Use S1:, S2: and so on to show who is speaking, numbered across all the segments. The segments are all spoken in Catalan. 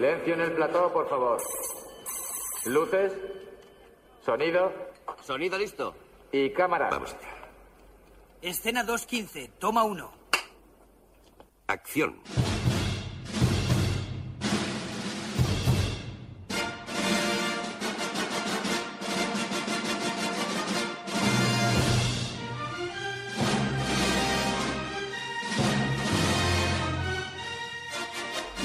S1: Silencio en el plató, por favor. Luces, sonido
S2: Sonido listo.
S1: y cámara.
S2: Vamos.
S3: Escena 2.15, toma 1.
S2: Acción.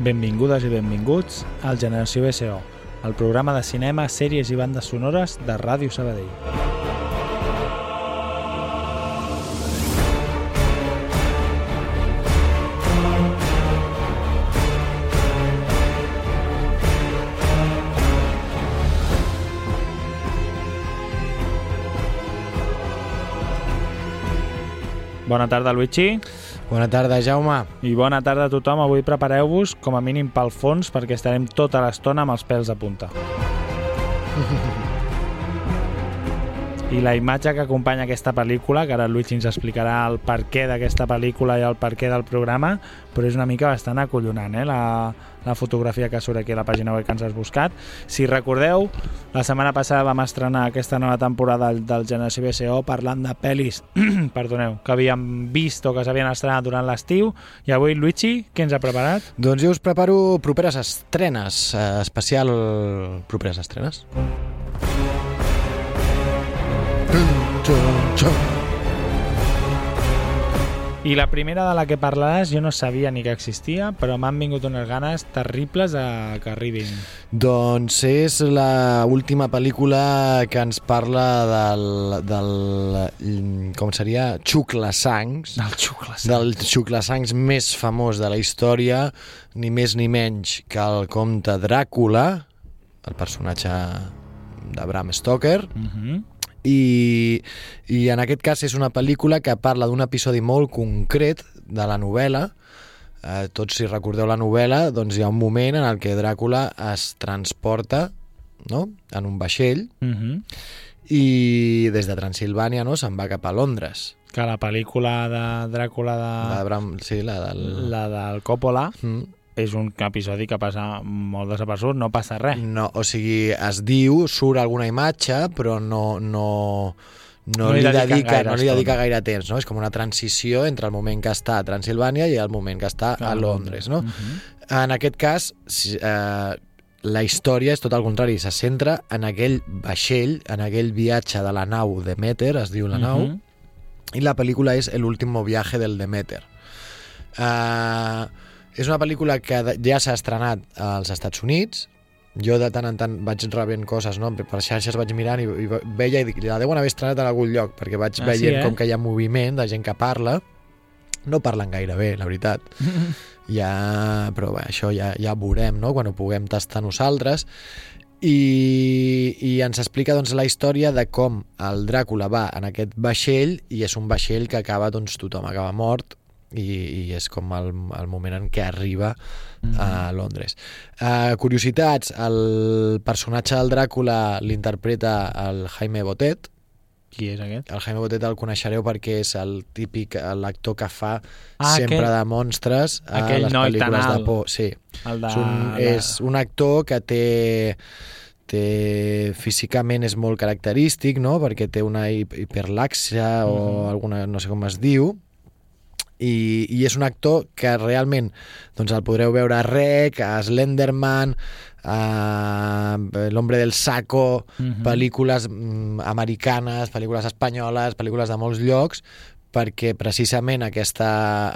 S4: Benvingudes i benvinguts al Generació BSO, el programa de cinema, sèries i bandes sonores de Ràdio Sabadell. Bona tarda, Luigi.
S5: Bona tarda, Jaume.
S4: I bona tarda a tothom. Avui prepareu-vos com a mínim pel fons perquè estarem tota l'estona amb els pèls a punta. I la imatge que acompanya aquesta pel·lícula, que ara el Luigi ens explicarà el per què d'aquesta pel·lícula i el per què del programa, però és una mica bastant acollonant, eh? la, la fotografia que surt aquí a la pàgina web que ens has buscat. Si recordeu, la setmana passada vam estrenar aquesta nova temporada del, del Generació BSO parlant de pel·lis perdoneu, que havíem vist o que s'havien estrenat durant l'estiu i avui, Luigi, què ens ha preparat?
S5: Doncs jo us preparo properes estrenes, eh, especial properes estrenes.
S4: I la primera de la que parlaràs jo no sabia ni que existia, però m'han vingut unes ganes terribles a que arribin.
S5: Doncs és la última pel·lícula que ens parla del, del com seria, xuclassangs,
S4: Del xucles.
S5: del xuclassangs més famós de la història, ni més ni menys que el comte Dràcula, el personatge de Bram Stoker,
S4: Uh -huh.
S5: I, i en aquest cas és una pel·lícula que parla d'un episodi molt concret de la novel·la eh, tots si recordeu la novel·la doncs hi ha un moment en el que Dràcula es transporta no? en un vaixell
S4: Uh -huh.
S5: i des de Transilvània no? se'n va cap a Londres
S4: Que la pel·lícula de Dràcula
S5: la, de
S4: de...
S5: Bram, sí, la del...
S4: La del Coppola
S5: Mm.
S4: És un episodi que passa molt desaperçut, no passa res.
S5: No, o sigui, es diu, surt alguna imatge, però no, no, no,
S4: No li
S5: dedica,
S4: gaire
S5: no li dedica gaire temps, no? És com una transició entre el moment que està a Transilvània i el moment que està a Londres, no?
S4: Uh -huh.
S5: En aquest cas, eh, la història és tot el contrari, se centra en aquell vaixell, en aquell viatge de la nau Demeter, es diu la nau,
S4: Uh -huh.
S5: i la pel·lícula és El último viaje del Demeter. Uh, és una pel·lícula que ja s'ha estrenat als Estats Units, jo de tant en tant vaig rebent coses, no? per xarxes vaig mirant i, i veia i la deuen haver estrenat en algun lloc, perquè vaig
S4: Ah,
S5: ah,
S4: sí,
S5: veient
S4: eh?
S5: com que hi ha moviment de gent que parla, no parlen gaire bé, la veritat. Ja, però bé, això ja, ja veurem, no?, quan ho puguem tastar nosaltres. I, i ens explica doncs, la història de com el Dràcula va en aquest vaixell i és un vaixell que acaba, doncs tothom acaba mort i, i és com el, el moment en què arriba a Londres. Uh, curiositats, el personatge del Dràcula l'interpreta el Jaime Botet,
S4: Qui és aquest?
S5: el Jaime Botet el coneixereu perquè és el típic l'actor que fa
S4: Ah,
S5: sempre
S4: aquell-
S5: de monstres a
S4: aquell
S5: les pel·lícules de por. Sí.
S4: El de...
S5: És, un, és un actor que té té, físicament és molt característic, no? perquè té una hi- hiperlàxia o
S4: Mhm.
S5: alguna, no sé com es diu, i, i és un actor que realment doncs el podreu veure a Rec, a Slenderman, a L'Hombre del Saco,
S4: Mhm.
S5: pel·lícules mm, americanes, pel·lícules espanyoles, pel·lícules de molts llocs, perquè precisament aquesta,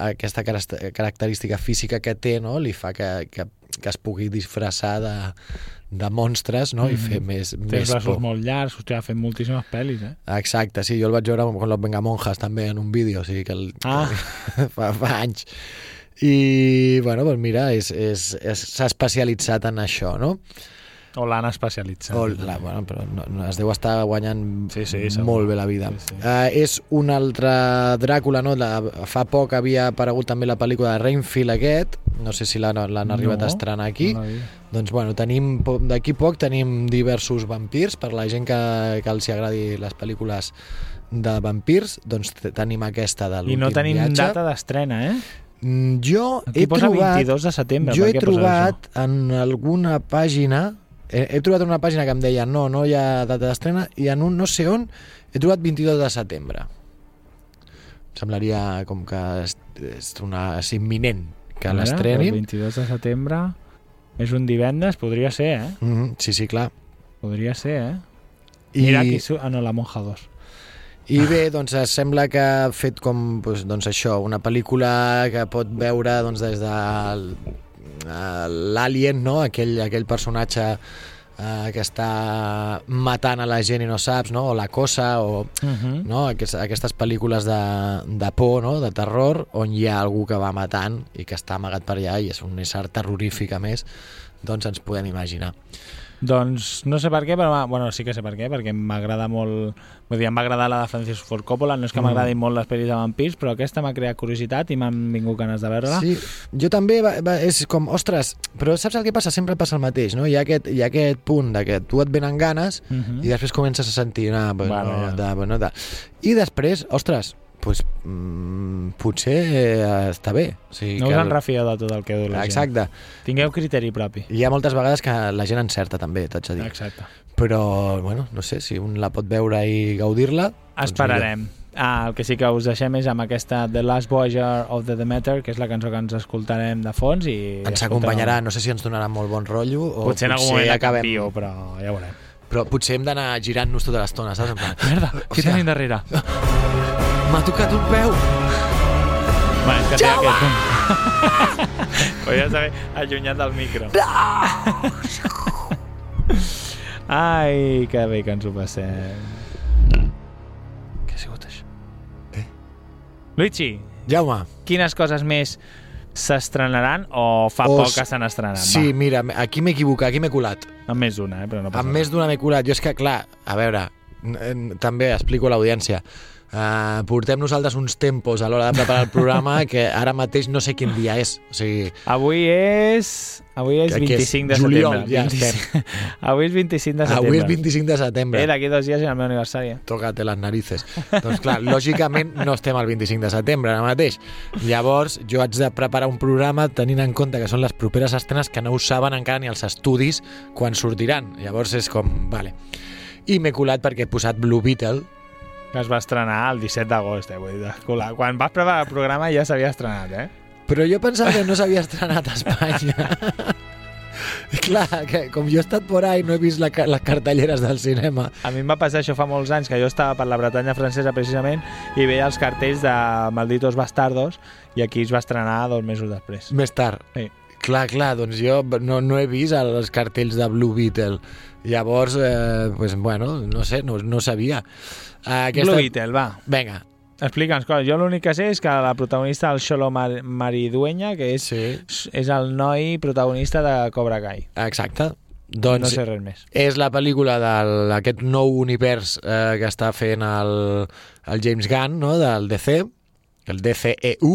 S5: aquesta caracter- característica física que té no, li fa que, que, que es pugui disfressar de, de monstres no? i fer més,
S4: Té
S5: més
S4: braços
S5: por.
S4: molt llargs, hòstia, ha fet moltíssimes pel·lis, eh?
S5: Exacte, sí, jo el vaig veure con los Vengamonjas també en un vídeo, o sigui que, el,
S4: Ah.
S5: que fa, fa anys. I, bueno, doncs mira, s'ha especialitzat en això, no?
S4: O l'han especialitzat.
S5: O la, bueno, però no, no, es deu estar guanyant
S4: Sí, sí, segur.
S5: molt bé la vida.
S4: Sí, sí.
S5: Uh, és un altre Dràcula, no? La, fa poc havia aparegut també la pel·lícula de Rainfield aquest, no sé si l'han arribat a estrenar aquí.
S4: No.
S5: Doncs bueno, tenim d'aquí poc tenim diversos vampirs, per la gent que, que els agradi les pel·lícules de vampirs, doncs te- tenim aquesta de
S4: I
S5: l'últim
S4: no tenim
S5: viatge.
S4: data d'estrena, eh?
S5: Mm, Jo
S4: Aquí
S5: he
S4: posa
S5: trobat,
S4: 22 de setembre.
S5: jo he trobat en alguna pàgina he, he trobat en una pàgina que em deia no, no hi ha data d'estrena i en un no sé on he trobat 22 de setembre semblaria com que és, és, una, és imminent que
S4: veure, El
S5: l'estrenin
S4: 22 de setembre és un divendres, podria ser, eh?
S5: mm -hmm, sí, sí, clar
S4: Podria ser, eh?
S5: I,
S4: Mira aquí... Ah, no, la Monja 2.
S5: I bé, doncs eh, sembla que ha fet com doncs, doncs això, una pel·lícula que pot veure doncs, des de l'Alien, no? aquell, aquell personatge eh, que està matant a la gent i no saps, no? o la cosa, o
S4: Uh -huh.
S5: no? Aquestes, aquestes pel·lícules de, de por, no? de terror, on hi ha algú que va matant i que està amagat per allà i és un ésser terrorífic a més, doncs ens podem imaginar.
S4: Doncs no sé per què, però bueno, sí que sé per què, perquè m'agrada molt... Vull dir, em va agradar la de Francis Ford Coppola, no és que
S5: Mm.
S4: m'agradin molt les pel·lis de vampirs, però aquesta m'ha creat curiositat i m'han vingut ganes de veure-la.
S5: Sí, jo també, va, va, és com, ostres, però saps el que passa? Sempre passa el mateix, no? Hi ha aquest, hi ha aquest punt de que tu et venen ganes
S4: Uh -huh.
S5: i després comences a sentir, no, bueno,
S4: Bueno, ja.
S5: de, bueno, de... i després, ostres, pues, mm, potser eh, està bé. O sigui,
S4: No
S5: que
S4: us
S5: el-
S4: en refieu de tot el que diu la gent.
S5: Exacte.
S4: Tingueu criteri propi.
S5: Hi ha moltes vegades que la gent encerta també, t'haig de dir.
S4: Exacte.
S5: Però, bueno, no sé, si un la pot veure i gaudir-la... doncs
S4: Esperarem. Ah, el que sí que us deixem és amb aquesta The Last Voyager of the Demeter, que és la cançó que ens escoltarem de fons i...
S5: Ens acompanyarà, no sé si ens donarà molt bon rotllo o
S4: Potser en algun moment
S5: acabem...
S4: acabem... però ja veurem.
S5: Però potser hem d'anar girant-nos tota l'estona, saps? En plan,
S4: Merda, què
S5: Hòstia.
S4: tenim darrere?
S5: M'ha tocat un peu!
S4: Va, és que té aquest... Podries haver allunyat del micro. Ai, que bé que ens ho passem. Què ha sigut això?
S5: Eh?
S4: Luigi,
S5: Jaume,
S4: quines coses més s'estrenaran o fa
S5: Os-
S4: poc que se n'estrenen?
S5: sí, mira, aquí m'he equivocat, aquí m'he colat.
S4: Va, amb més d'una, eh? però no passa
S5: Amb més d'una m'he colat. Jo és que, clar, a veure, n- n- també explico a l'audiència. Uh, portem nosaltres uns tempos a l'hora de preparar el programa que ara mateix no sé quin dia és. O sigui,
S4: Avui és... Avui és
S5: Que- que és
S4: 25 de
S5: juliol,
S4: setembre.
S5: ja
S4: 25 Avui és 25 de setembre.
S5: avui és 25 de setembre.
S4: Eh, d'aquí dos dies és el meu aniversari. eh?
S5: Tócate les narices. doncs clar, lògicament no estem al 25 de setembre ara mateix. Llavors jo haig de preparar un programa tenint en compte que són les properes estrenes que no ho saben encara ni els estudis quan sortiran. Llavors és com, vale. I m'he colat perquè he posat Blue Beetle,
S4: que es va estrenar el 17 d'agost, eh? Vull dir. Quan vas preparar el programa ja s'havia estrenat, eh?
S5: però jo pensava que no s'havia estrenat a Espanya. Clar, que com jo he estat por ahí no he vist la, les cartelleres del cinema.
S4: A mi em va passar això fa molts anys, que jo estava per la Bretanya francesa precisament i veia els cartells de Malditos Bastardos i aquí es va estrenar dos mesos després.
S5: Més tard.
S4: Sí.
S5: Clar, clar, doncs jo no, no he vist els cartells de Blue Beetle. Llavors, eh, pues, bueno, no sé, no, no sabia. Eh,
S4: Blue Beetle, va.
S5: Vinga,
S4: Explica'ns coses. Jo l'únic que sé és que la protagonista del Xolo Mar Maridueña, que és,
S5: sí,
S4: és el noi protagonista de Cobra Kai.
S5: exacte.
S4: No
S5: Doncs
S4: sé res més.
S5: és la pel·lícula d'aquest nou univers eh, que està fent el, el James Gunn, no?, del DC, el DCEU,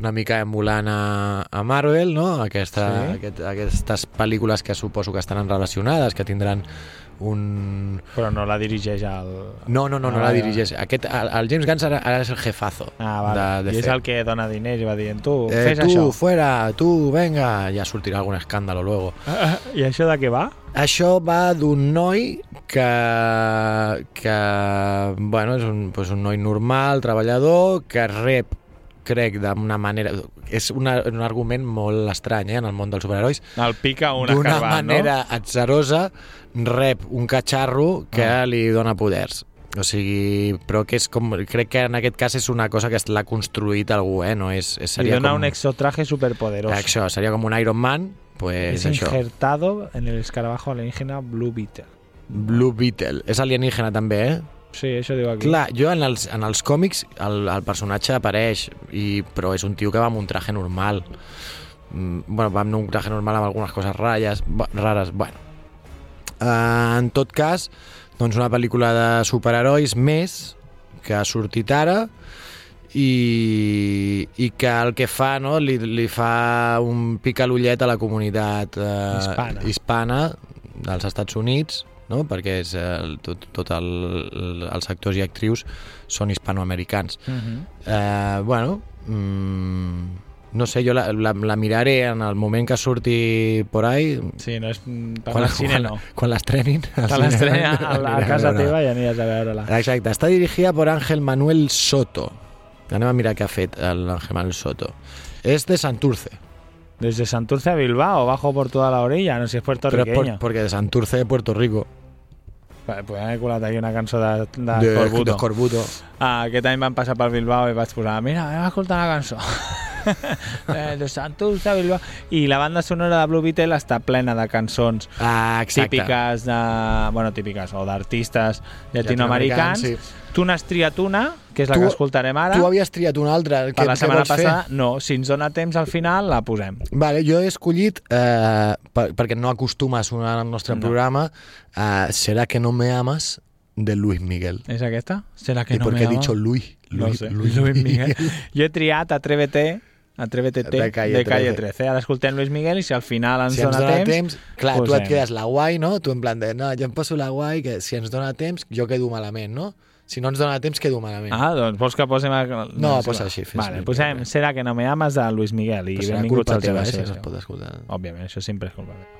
S5: una mica emulant a, a Marvel, no? Aquesta,
S4: Sí.
S5: aquest, aquestes pel·lícules que suposo que estaran relacionades, que tindran un...
S4: Però no la dirigeix el...
S5: No, no, no,
S4: Ah,
S5: no la dirigeix. Aquest, el, el James Gunn ara, ara és el jefazo
S4: Ah, vale.
S5: de
S4: I és el que dona diners i va dient, tu,
S5: Eh,
S4: fes
S5: tu,
S4: això.
S5: fuera, tu, venga, ja sortirà algun escàndalo luego.
S4: I això de què va?
S5: Això va d'un noi que, que bueno, és un, pues un noi normal, treballador, que rep crec d'una manera... És una, un argument molt estrany eh, en el món dels superherois.
S4: El pica un
S5: D'una manera atzerosa rep un catxarro que
S4: Ah.
S5: li dona poders. O sigui, però que és com... Crec que en aquest cas és una cosa que l'ha construït algú, eh? No és, és seria
S6: dona
S5: com...
S6: un exotraje superpoderoso.
S5: Això, seria com un Iron Man, pues
S6: es
S5: això.
S6: injertado en el escarabajo alienígena Blue Beetle.
S5: Blue Beetle. És alienígena també, eh?
S6: Sí, això diu aquí.
S5: Clar, jo en els, en els còmics el, el personatge apareix, i, però és un tio que va amb un traje normal. Mm, bueno, va amb un traje normal amb algunes coses ratlles, ba- rares, bueno. Uh, en tot cas, doncs una pel·lícula de superherois més que ha sortit ara i, i que el que fa, no, li, li fa un pic a l'ullet a la comunitat eh,
S6: Hispana.
S5: hispana dels Estats Units, no? perquè és, el, tot, tot el, el, els actors i actrius són hispanoamericans.
S6: Mhm.
S5: Eh, bueno, mm, no sé, jo la, la, la miraré en el moment que surti por ahí,
S6: Sí, no és... mm, Per al cine no.
S5: quan l'estrenin.
S6: Te
S5: cine,
S6: l'estrena a, la, a casa teva i aniràs a veure-la.
S5: Exacte, està dirigida per Ángel Manuel Soto. Anem a mirar què ha fet l'Ángel Manuel Soto. És de Santurce,
S6: Desde Santurce a Bilbao, bajo por toda la orilla, no sé si es
S5: però és
S6: puertorriqueño.
S5: por, perquè de Santurce de Puerto Rico.
S6: Pues haver colat aquí una cançó de, de,
S5: de,
S6: Corbuto.
S5: de Corbuto.
S6: Ah, aquest any vam passar per Bilbao i vaig posar, mira, anem a escoltar la cançó. eh, de Santurce a Bilbao. I la banda sonora de Blue Beetle està plena de cançons
S5: Ah, exacte.
S6: típiques de... Bueno, típiques, o d'artistes
S5: Llatinoamericans,
S6: llatinoamericans.
S5: sí.
S6: Tu n'has triat una, que és la
S5: Tu-
S6: que escoltarem ara.
S5: Tu havies triat una altra.
S6: per
S5: Què,
S6: la setmana passada,
S5: fer?
S6: no. Si ens dona temps al final, la posem.
S5: Vale, jo he escollit, eh, per, perquè no acostuma a sonar al nostre
S6: No.
S5: programa, eh, Será que no me amas, de Luis Miguel.
S6: És aquesta? Serà que
S5: ¿Y
S6: no
S5: por
S6: me
S5: qué he
S6: ama?
S5: dicho Luis?
S6: No
S5: Luis,
S6: sé.
S5: Luis,
S6: Luis Miguel. Jo he triat Atrévete, Atrévete
S5: De Calle
S6: de Calle
S5: 13.
S6: 13. Ara escoltem Luis Miguel i si al final ens
S5: si ens
S6: dona,
S5: dona
S6: temps...
S5: temps, clar, tu
S6: posem.
S5: et quedes la guai, no? Tu en plan de, no, jo em poso la guai, que si ens dona temps, jo quedo malament, no? Si no ens dona temps, quedo malament.
S6: Ah, doncs vols que posem... A...
S5: No,
S6: sí,
S5: posa
S6: va.
S5: així, fes
S6: Vale, posem. Serà que no me amas de Luis Miguel i
S5: serà
S6: benvinguts al
S5: teva,
S6: teva
S5: eh, si no es pot escoltar.
S6: Òbviament, això sempre és culpa meva.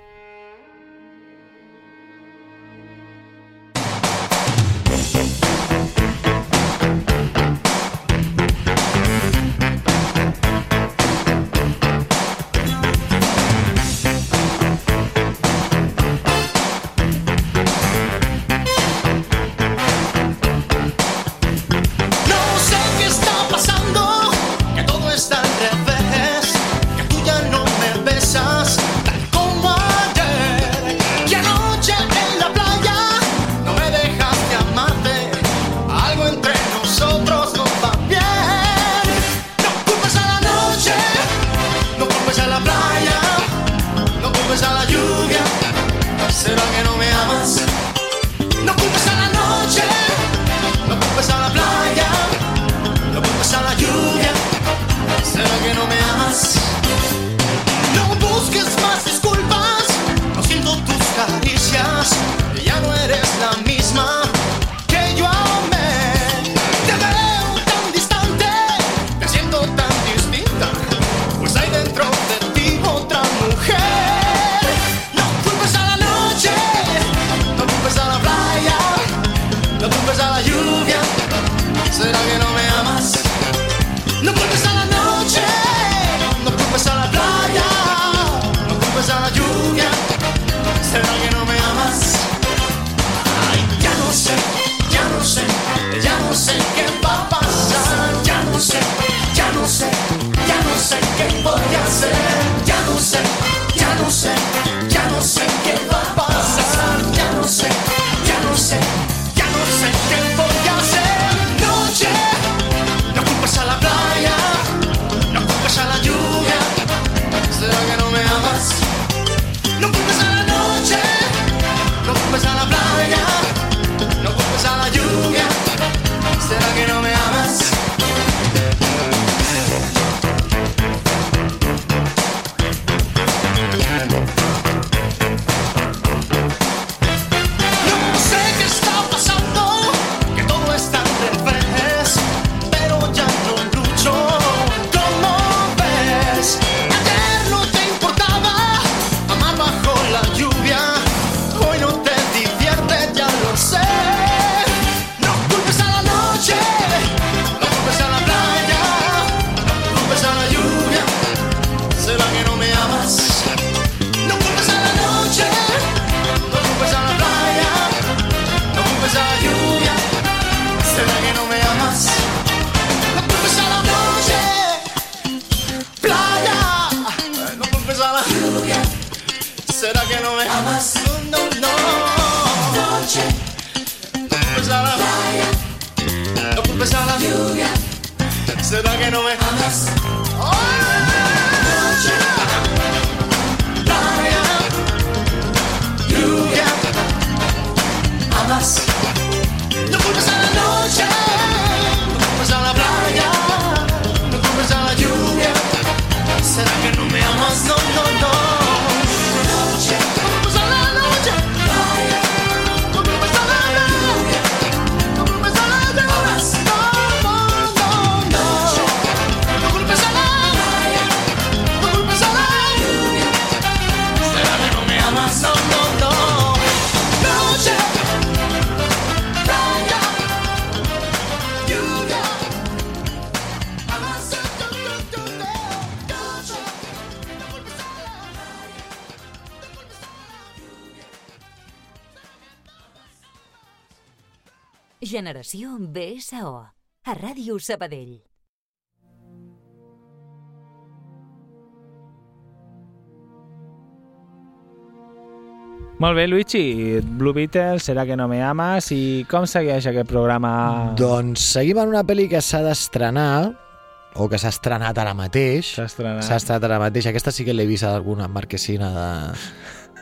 S7: ¿Será que no me amas?
S8: Generació BSO. A Ràdio Sabadell.
S4: Molt bé, Luigi. Blue Beetle, Serà que no me amas? I com segueix aquest programa?
S5: Doncs seguim en una pel·li que s'ha d'estrenar, o que s'ha estrenat ara mateix.
S4: S'ha estrenat.
S5: S'ha estrenat ara mateix. Aquesta sí que l'he vist a alguna marquesina de...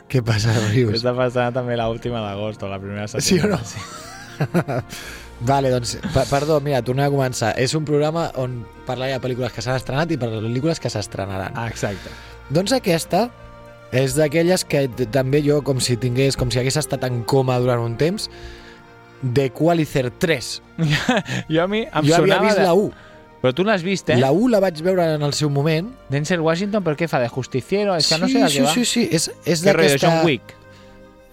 S5: Què passa, Rius?
S4: Està passant també l'última d'agost o la primera setmana.
S5: Sí o no? Vale, doncs, per, perdó, mira, tornem a començar. És un programa on parlaré de pel·lícules que s'han estrenat i per pel·lícules que s'estrenaran.
S4: Ah, exacte.
S5: Doncs aquesta és d'aquelles que també jo, com si tingués, com si hagués estat en coma durant un temps, de Qualizer 3.
S4: Jo a mi em
S5: jo havia vist
S4: de...
S5: la 1.
S4: Però tu l'has vist, eh?
S5: La 1 la vaig veure en el seu moment.
S4: Denzel Washington, però què fa? De justiciero? És que no sé de
S5: sí,
S4: què va.
S5: sí, sí, és, és
S4: rotllo,
S5: d'aquesta...
S4: John Wick?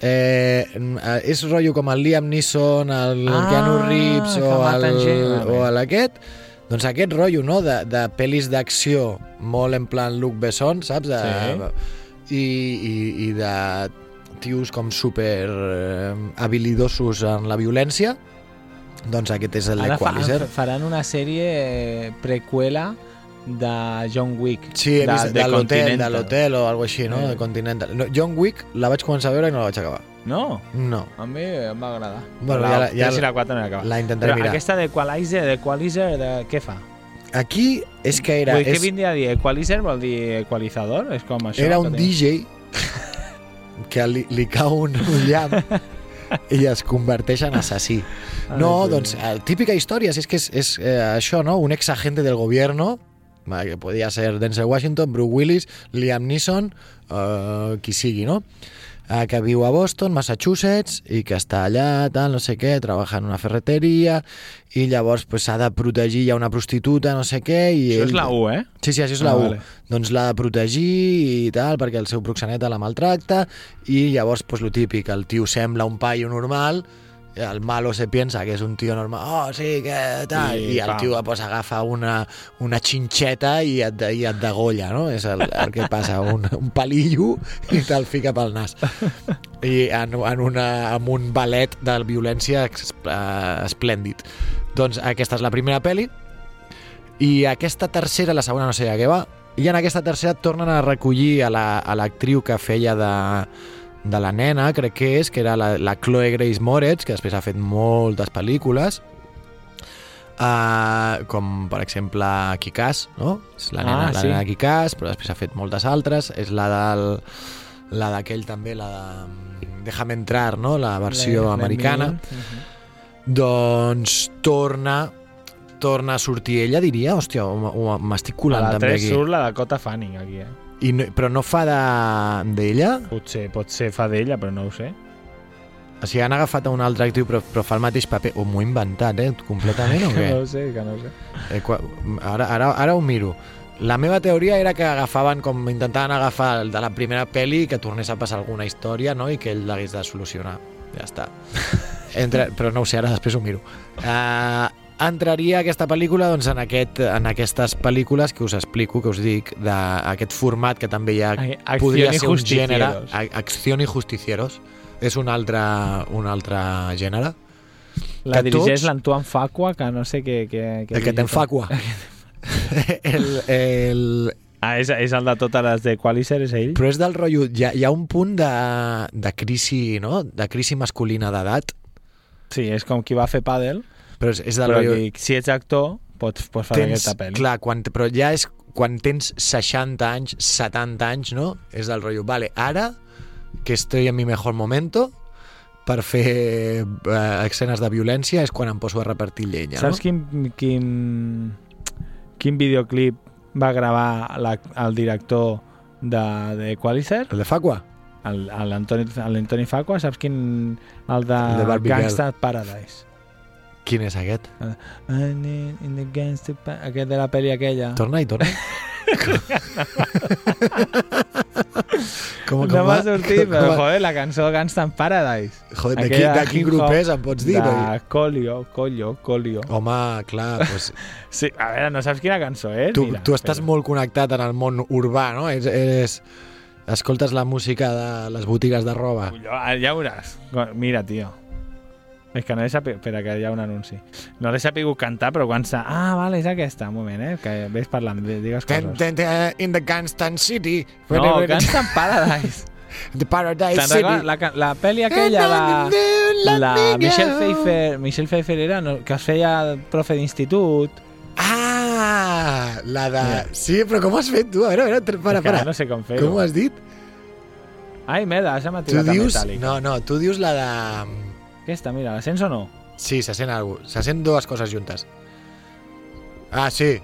S5: Eh, eh, és rotllo com el Liam Neeson, el
S4: Ah,
S5: Keanu Reeves o el,
S4: gent,
S5: o
S4: vale.
S5: l'aquest. Doncs aquest rotllo, no?, de, de pel·lis d'acció molt en plan Luc Besson, saps? De, i, i, I de tios com super eh, habilidosos en la violència. Doncs aquest és el
S4: Ara fa, faran una sèrie eh, preqüela de John Wick.
S5: Sí, he
S4: de,
S5: vist
S4: de
S5: de l'hotel, de l'hotel o alguna així, no?
S4: Eh.
S5: De Continental. No, John Wick la vaig començar a veure i no la vaig acabar.
S4: No?
S5: No.
S4: A mi em va agradar.
S5: Bueno,
S4: la,
S5: ja ja
S4: 3 i
S5: la-
S4: la 4 no l'he acabat.
S5: la intentaré
S4: Però
S5: mirar.
S4: aquesta d'Equalizer, d'Equalizer, de què fa?
S5: Aquí és que era...
S4: Vull, què
S5: és,
S4: vindria a dir? Equalizer vol dir equalitzador? És com això?
S5: era
S4: que
S5: un DJ que li, li cau un, un llamp i es converteix en assassí. No, doncs, eh, típica història, si és que és, és eh, això, no? Un exagente del gobierno, va, que podia ser Denzel Washington, Bruce Willis, Liam Neeson, eh, qui sigui, no? Eh, que viu a Boston, Massachusetts, i que està allà, tal, no sé què, treballa en una ferreteria, i llavors pues, s'ha de protegir, hi ha una prostituta, no sé què, i
S4: Això
S5: ell...
S4: és la U, eh?
S5: Sí, sí, això és
S4: Ah,
S5: la U.
S4: vale.
S5: Doncs l'ha de protegir i tal, perquè el seu proxeneta la maltracta, i llavors, pues, lo típic, el tio sembla un paio normal, el malo se piensa que és un tio normal, oh, sí, que tal,
S4: I
S5: i, el tio pues, agafa una, una xinxeta i et, i et degolla, no? És el, el que passa, un, un palillo i te'l fica pel nas. I en, en, una, en un ballet de violència eh, esplèndid. Doncs aquesta és la primera pel·li, i aquesta tercera, la segona no sé a què va, i en aquesta tercera tornen a recollir a la- a l'actriu que feia de, de la nena, crec que és, que era la, la Chloe Grace Moretz, que després ha fet moltes pel·lícules, uh, com per exemple Kikàs, no? És la nena,
S4: Ah,
S5: la
S4: sí.
S5: nena de Kikàs, però després ha fet moltes altres, és la del la d'aquell també, la de Déjame entrar, no? La versió
S4: me
S5: americana.
S4: in. Mhm.
S5: Doncs torna torna a sortir ella, diria, hòstia, o m- o m'estic
S4: A
S5: colant
S4: la
S5: també
S4: 3
S5: aquí.
S4: surt la Dakota Fanning, aquí, eh?
S5: I no, però no fa de- d'ella?
S4: Potser, potser fa d'ella, però no ho sé.
S5: O sigui, han agafat a un altre actiu però, però fa el mateix paper. O m'ho he inventat, eh? Completament o
S4: Que no
S5: què?
S4: ho sé, que no ho sé.
S5: Eh, qua- ara, ara, ara ho miro. La meva teoria era que agafaven, com intentaven agafar el de la primera pel·li, que tornés a passar alguna història, no?, i que ell l'hagués de solucionar. Ja està. Entre, però no ho sé, ara després ho miro. Uh, entraria aquesta pel·lícula doncs, en, aquest, en aquestes pel·lícules que us explico, que us dic, d'aquest format que també hi ha,
S4: Ai, Acción
S5: podria ser un gènere. Acció i justicieros. És un altre, un altre gènere.
S4: La
S5: que
S4: dirigeix
S5: tots-
S4: l'Antoine Facua, que no sé què... què, què
S5: El que t'enfacua. el, el,
S4: Ah, és, és el de totes les de Qualizer, és ell?
S5: però és del rotllo... Hi ha, hi ha un punt de, de crisi, no? De crisi masculina d'edat,
S4: Sí, és com qui va fer pàdel,
S5: però és, és del
S4: però
S5: rotllo...
S4: que, si ets actor, pots, pots fer aquesta pel·li.
S5: Clar, quan, però ja és quan tens 60 anys, 70 anys, no? És del rotllo, vale, ara que estoy en mi mejor momento per fer eh, escenes de violència és quan em poso a repartir llenya,
S4: Saps
S5: no?
S4: quin, quin, quin videoclip va gravar la, el director de, de Equalizer?
S5: El de Facua?
S4: L'Antoni Facua, saps quin? El de,
S5: El de Barbie Girl.
S4: Gangsta Paradise.
S5: Quin és aquest?
S4: I need in the gangsta pa- aquest de la pel·li aquella.
S5: Torna i torna. com,
S4: no m'ha sortit,
S5: com-
S4: però
S5: com-
S4: joder, la cançó Gangsta Paradise.
S5: Joder, de, qui, de quin grup és, em pots dir?
S4: De
S5: perquè-
S4: Colio, Colio, Colio.
S5: Home, clar, doncs,
S4: Sí, a veure, no saps quina cançó és?
S5: tu,
S4: Mira,
S5: tu estàs
S4: espera.
S5: molt connectat en el món urbà, no? És, és, escoltes la música de les botigues de roba.
S4: Ah, ja veuràs. Mira, tio. És que no he sabut... Espera, que hi ha un anunci. No l'he sapigut cantar, però quan s'ha... Ah, vale, és aquesta. Un moment, eh? Que ves parlant, di- digues coses.
S5: ten, ten, in the Gunston City.
S4: No, Gangsta Paradise.
S5: The Paradise City.
S4: La, la pel·li aquella, la, la Michelle Pfeiffer, Michelle Pfeiffer era, no, que es feia profe d'institut.
S5: Ah, la de... Sí, però com has fet tu? A veure, a veure, para, para.
S4: no sé com
S5: Com
S4: fer-ho.
S5: ho has dit?
S4: Ai, merda, se m'ha tirat a metàl·lic.
S5: No, no, tu dius la de...
S4: Aquesta, mira, la sents o no?
S5: Sí, se sent algú. Se sent dues coses juntes. Ah, sí.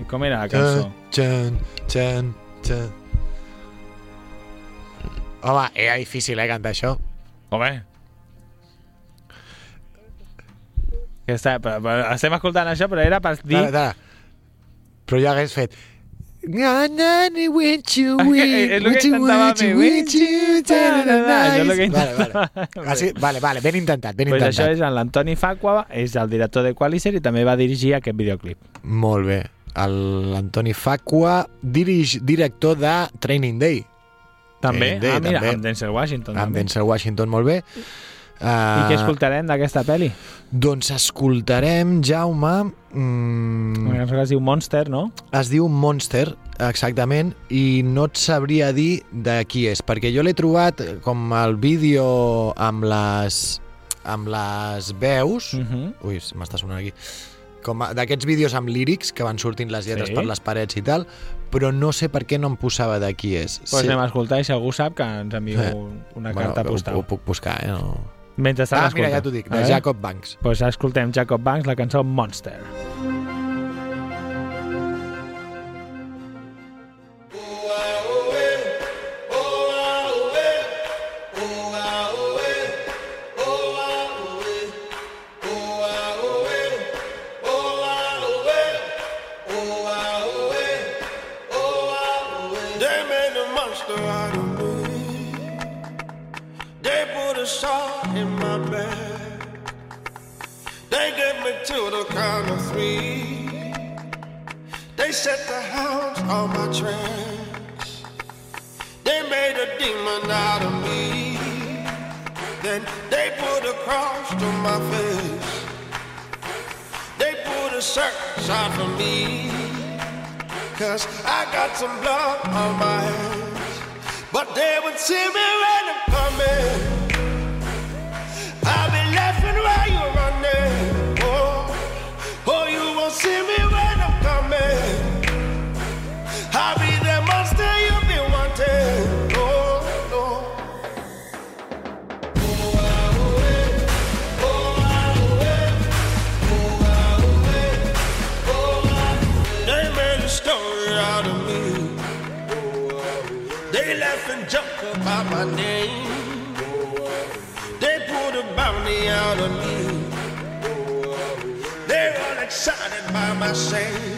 S4: I com era la cançó?
S5: Txan, txan, txan. Home, era difícil, eh, cantar això.
S4: Home. Està, però, però, estem escoltant això, però era per dir...
S5: Dale, dale. Però ja hagués fet... Na, na, ni, with you,
S4: És
S5: with,
S4: que
S5: with you, with you, with you.
S4: Això és
S5: Vale, vale. Vale, vale, ben intentat, ben
S4: Pues això
S5: intentat.
S4: és en l'Antoni Facua, és el director de Qualicer i també va dirigir aquest videoclip.
S5: Molt bé. L'Antoni Facua, dirig, director de Training Day.
S4: També,
S5: Training Day,
S4: ah, mira,
S5: també.
S4: amb Denzel Washington.
S5: Amb
S4: també.
S5: Denzel Washington, molt bé. Uh,
S4: I què escoltarem d'aquesta pel·li?
S5: Doncs escoltarem, Jaume... Mm,
S4: es diu Monster, no?
S5: es diu Monster, exactament, i no et sabria dir de qui és, perquè jo l'he trobat com el vídeo amb les, amb les veus...
S4: Uh -huh.
S5: Ui, m'està sonant aquí. Com d'aquests vídeos amb lírics que van sortint les lletres
S4: Sí.
S5: per les parets i tal, però no sé per què no em posava de qui és.
S4: Pues anem a escoltar i si algú sap que ens enviu
S5: Eh.
S4: una
S5: Bueno,
S4: carta
S5: ho,
S4: postal.
S5: ho puc buscar, eh? No...
S4: Mentre
S5: Ah, mira, ja t'ho dic, de Jacob Banks.
S4: Pues escoltem Jacob Banks, la cançó Monster.
S9: They some blood on my
S10: I say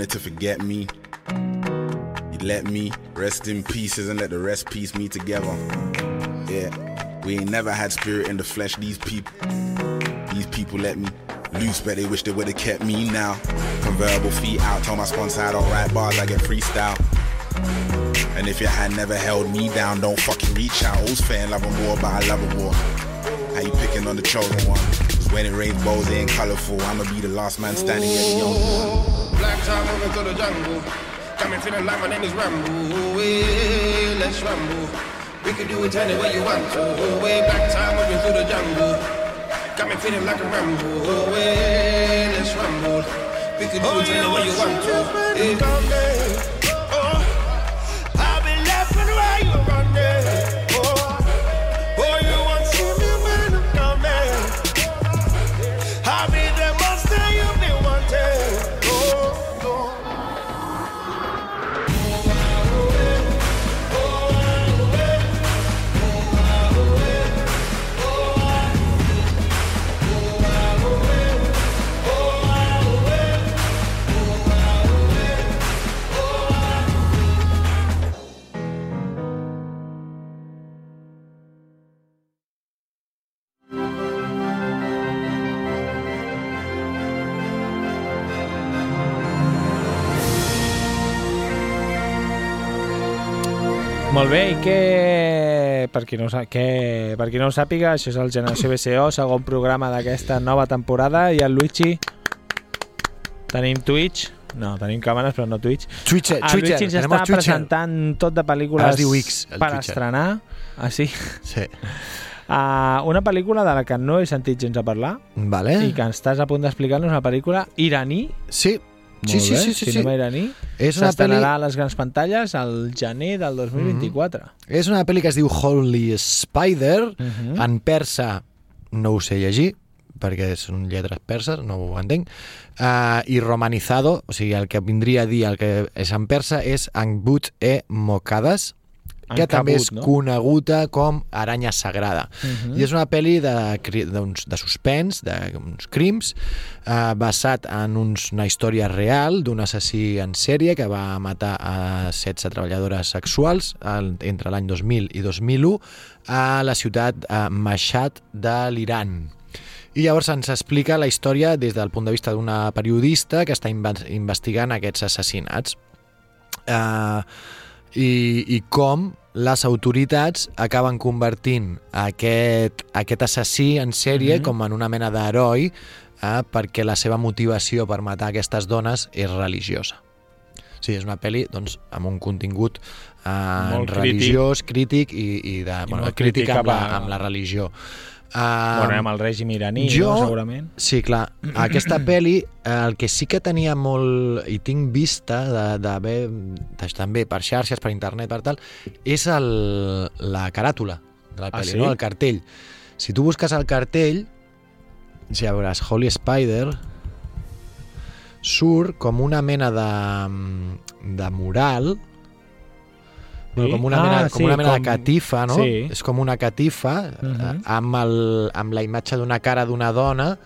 S10: wanted to forget me? You let me rest in pieces and let the rest piece me together. Yeah. We ain't never had spirit in the flesh. These people, these people let me. Loose, but they wish they would've kept me now. Convertible feet out, told my sponsor I don't write bars, I get freestyle. And if your hand never held me down, don't fucking reach out. All's fair in love and war, but I love a war. How you picking on the chosen one? 'Cause when it rains bowls, it ain't colourful. I'ma be the last man standing, yeah, the only one.
S11: Time moving through the jungle. Got me feeling like my name is Rambo. Hey, let's ramble. We can do it any way you want to. Way black time moving through the jungle. Got me feeling like a Rambo. Hey, let's ramble. We can do it any way you want to. Oh,
S4: hey. Qui, no, què... per qui no ho sàpiga, això és el Generació BCO, segon programa d'aquesta nova temporada, i el Luigi... Tenim Twitch, no, tenim càmeres, però no Twitch.
S5: Twitcher,
S4: el
S5: Twitcher,
S4: Luigi ens està
S5: Twitcher.
S4: presentant tot de pel·lícules
S5: Ara es diu X, el
S4: per
S5: Twitcher.
S4: estrenar. Ah, sí?
S5: Sí.
S4: Uh, una pel·lícula de la que no he sentit gens a parlar
S5: Vale.
S4: i que estàs a punt d'explicar-nos una pel·lícula iraní.
S5: Sí.
S4: Molt
S5: Sí, sí,
S4: bé,
S5: sí, sí, sí.
S4: cinema iraní.
S5: És una pel·li-
S4: a les grans pantalles al gener del 2024.
S5: És una pel·li que es diu Holy Spider,
S4: Mhm.
S5: en persa no ho sé llegir, perquè són lletres perses, no ho entenc, uh, i romanizado, o sigui, el que vindria a dir el que és en persa és Angbut e Mokades, que
S4: Ankabut,
S5: també és
S4: no?
S5: coneguda com Aranya Sagrada.
S4: Mhm.
S5: I és una pel·li de, d'uns- de suspens, d'uns crims, eh, basat en uns, una història real d'un assassí en sèrie que va matar a 16 treballadores sexuals el, entre l'any 2000 i 2001 a la ciutat eh, Mashhad de l'Iran. I llavors ens explica la història des del punt de vista d'una periodista que està inve- investigant aquests assassinats. Uh, i, i com les autoritats acaben convertint aquest, aquest assassí en sèrie
S4: Mhm.
S5: com en una mena d'heroi eh, perquè la seva motivació per matar aquestes dones és religiosa. Sí, és una pel·li doncs, amb un contingut eh,
S4: Molt
S5: religiós, crític i, i de, bueno,
S4: molt
S5: crític
S4: crític
S5: amb la, amb la religió. Uh,
S4: bueno, amb el règim iraní,
S5: jo,
S4: no, segurament.
S5: Sí, clar. Aquesta pel·li, eh, el que sí que tenia molt... i tinc vista d'haver... també per xarxes, per internet, per tal, és el, la caràtula de la
S4: Ah,
S5: pel·li,
S4: sí?
S5: no? el cartell. Si tu busques el cartell, ja veuràs Holy Spider, surt com una mena de, de mural? Bueno, com una
S4: Ah,
S5: mena,
S4: sí,
S5: com una mena
S4: com-
S5: de catifa, no?
S4: sí.
S5: És com una catifa uh
S4: Mhm.
S5: amb, el, amb la imatge d'una cara d'una dona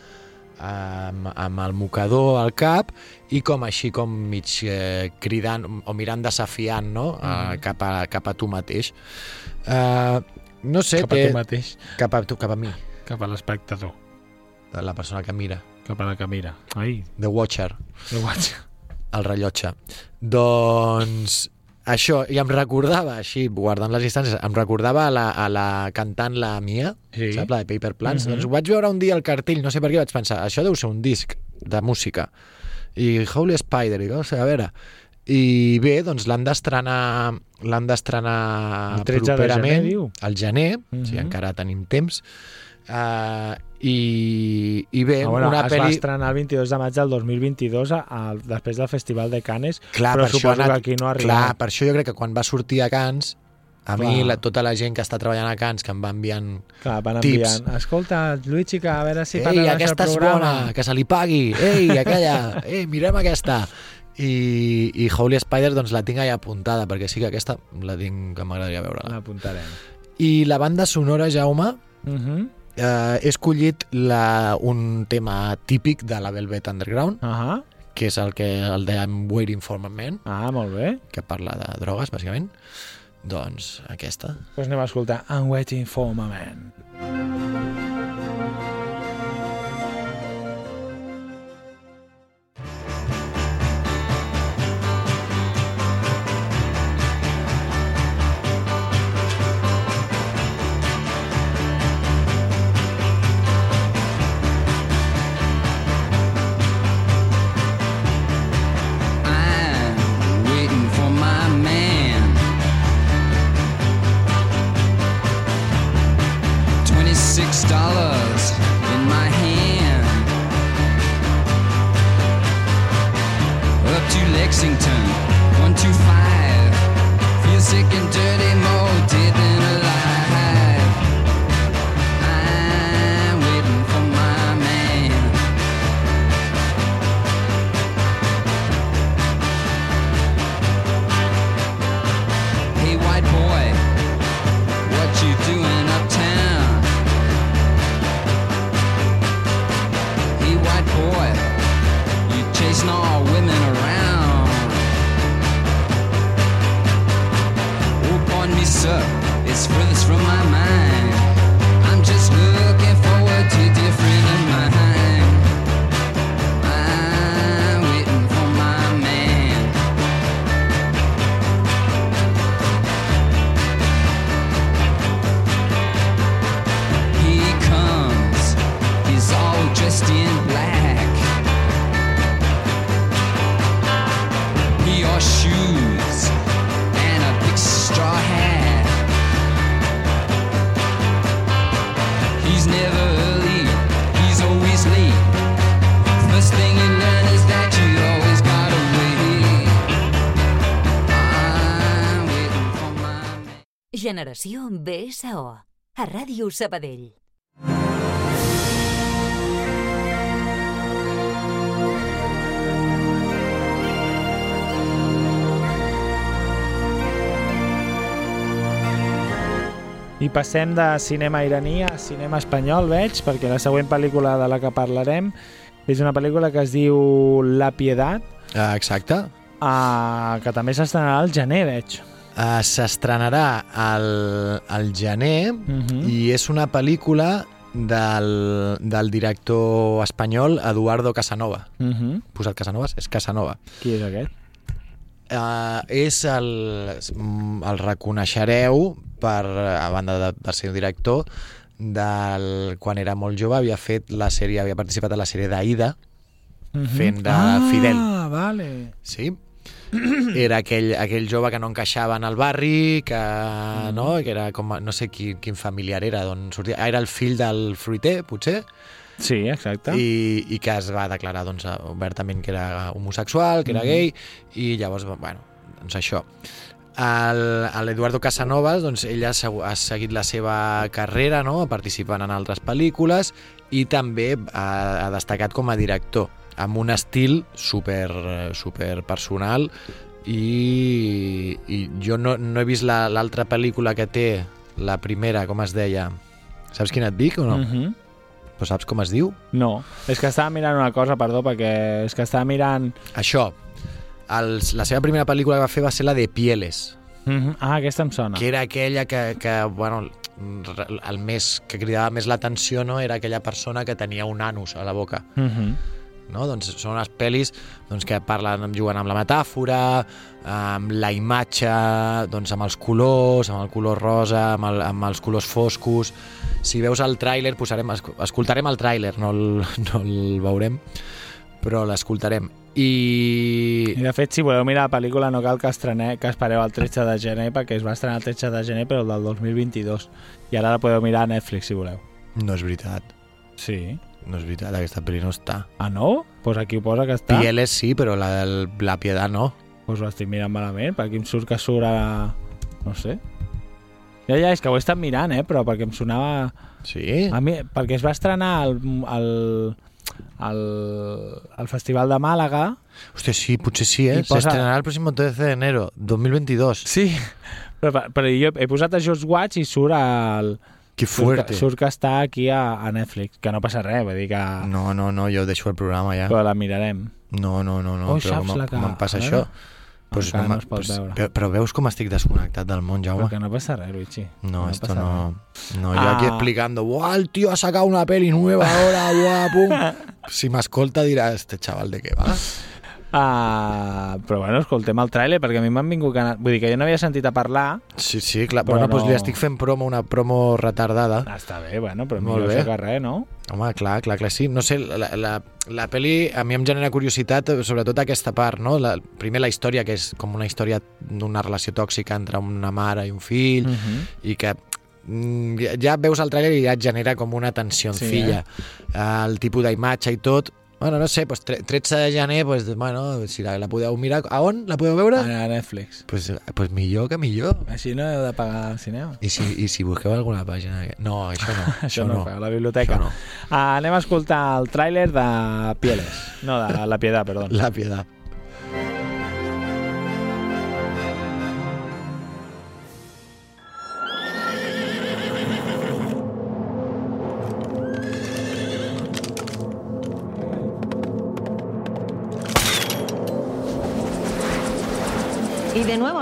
S5: amb, amb el mocador al cap i com així com mig eh, cridant o mirant desafiant no?
S4: Mhm.
S5: uh, cap, a, cap a tu mateix uh, no sé
S4: Cap a
S5: té,
S4: tu mateix,
S5: cap a tu, cap a mi
S4: cap a l'espectador,
S5: la persona que mira
S4: cap a la que mira. Ai,
S5: The Watcher
S4: el guatge.
S5: el rellotge doncs això, i em recordava així, guardant les distàncies em recordava a la, a la cantant la Mia
S4: Sí.
S5: saps, la de Paper Plants
S4: Mhm.
S5: doncs vaig veure un dia el cartell, no sé per què vaig pensar això deu ser un disc de música i Holy Spider, i no sé, a veure i bé, doncs l'han d'estrenar l'han d'estrenar
S4: 13 de
S5: properament
S4: gener, diu?
S5: al gener, o sigui,
S4: Mhm.
S5: encara tenim temps uh, i, i bé,
S4: Ah, bueno,
S5: una
S4: es va
S5: pel·li
S4: estrenar el 22 de maig del 2022 a, a, després del Festival de Canes,
S5: Clar,
S4: però suposo
S5: anat-
S4: que aquí no ha
S5: Clar, per això jo crec que quan va sortir a Cans, a
S4: Clar.
S5: mi la, tota la gent que està treballant a Cans, que em va enviant
S4: Clar, van
S5: tips.
S4: enviant, escolta, Luigi, que a veure si
S5: Ei,
S4: parla
S5: aquesta és bona, que se li pagui. Ei, aquella, ei, mirem aquesta. I, i Holy Spider doncs la tinc allà apuntada, perquè sí que aquesta la tinc que m'agradaria veure-la.
S4: L'apuntarem.
S5: I la banda sonora, Jaume,
S4: Uh -huh.
S5: Eh, he escollit la, un tema típic de la Velvet Underground,
S4: Uh -huh.
S5: que és el que el de I'm Waiting for my Man,
S4: Ah, molt bé.
S5: que parla de drogues, bàsicament. Doncs aquesta.
S4: Doncs pues anem a escoltar I'm waiting for my man.
S8: Generació BSO. A Ràdio Sabadell.
S4: I passem de cinema iraní a cinema espanyol, veig, perquè la següent pel·lícula de la que parlarem és una pel·lícula que es diu La Piedad,
S5: Ah, exacte.
S4: uh, que també s'estrenarà al gener, veig.
S5: Uh, S'estrenarà al, al gener
S4: Mhm.
S5: i és una pel·lícula del, del director espanyol Eduardo Casanova.
S4: Uh -huh.
S5: Posat Casanovas? És Casanova.
S4: Qui és aquest?
S5: Uh, és el, el reconeixereu per, a banda de, de ser un director del, quan era molt jove havia fet la sèrie, havia participat a la sèrie d'Aida
S4: Uh -huh.
S5: fent de
S4: ah,
S5: Fidel.
S4: Ah, vale.
S5: Sí. Era aquell, aquell jove que no encaixava en el barri, que, no, que era com, no sé quin, quin familiar era, d'on sortia. Ah, Era el fill del fruiter, potser,
S4: Sí, exacte.
S5: i, i que es va declarar doncs, obertament que era homosexual, que era
S4: Mhm.
S5: gay, i llavors, bueno, doncs això. L'Eduardo Casanovas, doncs, ell ha, ha seguit la seva carrera, no?, participant en altres pel·lícules, i també ha, ha destacat com a director, amb un estil super, super personal, i, i jo no, no he vist la- l'altra pel·lícula que té, la primera, com es deia? Saps quina et dic o no?
S4: Uh -huh.
S5: Però saps com es diu?
S4: No, és que estava mirant una cosa, perdó, perquè és que estava mirant...
S5: Això, el, la seva primera pel·lícula que va fer va ser la de Pieles,
S4: Uh -huh. Ah, aquesta em sona.
S5: que era aquella que, que bueno, el més que cridava més l'atenció no era aquella persona que tenia un anus a la boca.
S4: Uh -huh.
S5: No? Doncs són unes pel·lis doncs, que parlen, juguen amb la metàfora, amb la imatge, doncs, amb els colors, amb el color rosa, amb, el, amb els colors foscos. Si veus el tràiler, posarem, esc- escoltarem el tràiler, no el, no el veurem, però l'escoltarem. I...
S4: I de fet, si voleu mirar la pel·lícula no cal que, estreneu, que espereu el 13 de gener perquè es va estrenar el 13 de gener però el del 2022 i ara la podeu mirar a Netflix si voleu.
S5: No és veritat.
S4: Sí.
S5: No és veritat, aquesta pel·li no està.
S4: Ah, no? Pues aquí ho posa que està.
S5: Pieles sí, però la del La Piedad no.
S4: Pues ho estic mirant malament, perquè em surt que surt a... No sé. Ja, ja, és que ho he estat mirant, eh? Però perquè em sonava...
S5: Sí?
S4: A mi, perquè es va estrenar al, al, al, al Festival de Màlaga.
S5: Hòstia, sí, potser sí, eh?
S4: Posa-
S5: S'estrenarà el pròxim 13 de enero, 2022.
S4: Sí, però, però jo he posat a Just Watch i surt al...
S5: Que fuerte.
S4: surt que està aquí a, a Netflix, que no passa res, vull dir que...
S5: No, no, no, jo deixo el programa ja.
S4: Però la mirarem.
S5: No, no, no, no.
S4: Oh,
S5: però com,
S4: que-
S5: com em passa això? Pues ma-
S4: no es pot
S5: pues-
S4: veure.
S5: Però, però veus com estic desconnectat del món, Jaume?
S4: Perquè no passa res, Luigi.
S5: No, esto
S4: pasa
S5: no...
S4: res.
S5: No, yo aquí
S4: Ah.
S5: explicando, ¡buah, el tío ha sacado una peli nueva ahora, buah, pum! Si m'escolta dirà, este chaval de què va?
S4: Ah, però bueno, escoltem el tràiler perquè a mi m'han vingut ganes... Vull dir que jo no havia sentit a parlar.
S5: Sí, sí, clar. Bueno, doncs
S4: no-
S5: li estic fent promo, una promo retardada.
S4: Ah, està bé, bueno, però
S5: Molt
S4: millor
S5: bé.
S4: això que res, no?
S5: Home, clar, clar, clar, sí. No sé, la, la, la pel·li a mi em genera curiositat, eh, sobretot aquesta part, no? La, primer la història, que és com una història d'una relació tòxica entre una mare i un fill,
S4: Mhm.
S5: i que mm, ja veus el tràiler i ja et genera com una tensió en
S4: Sí,
S5: filla.
S4: eh?
S5: El tipus d'imatge i tot, Bueno, no sé, pues tre- 13 de gener, pues, bueno, si la, la podeu mirar... A on la podeu veure?
S4: A Netflix.
S5: Pues, pues millor que millor.
S4: Així no heu de pagar al cinema.
S5: I si, i si busqueu alguna pàgina... No, això no.
S4: Això no, a la biblioteca.
S5: Això no.
S4: Ah, anem a escoltar el tràiler de Pieles. No, de La Piedad, perdó.
S5: La piedad.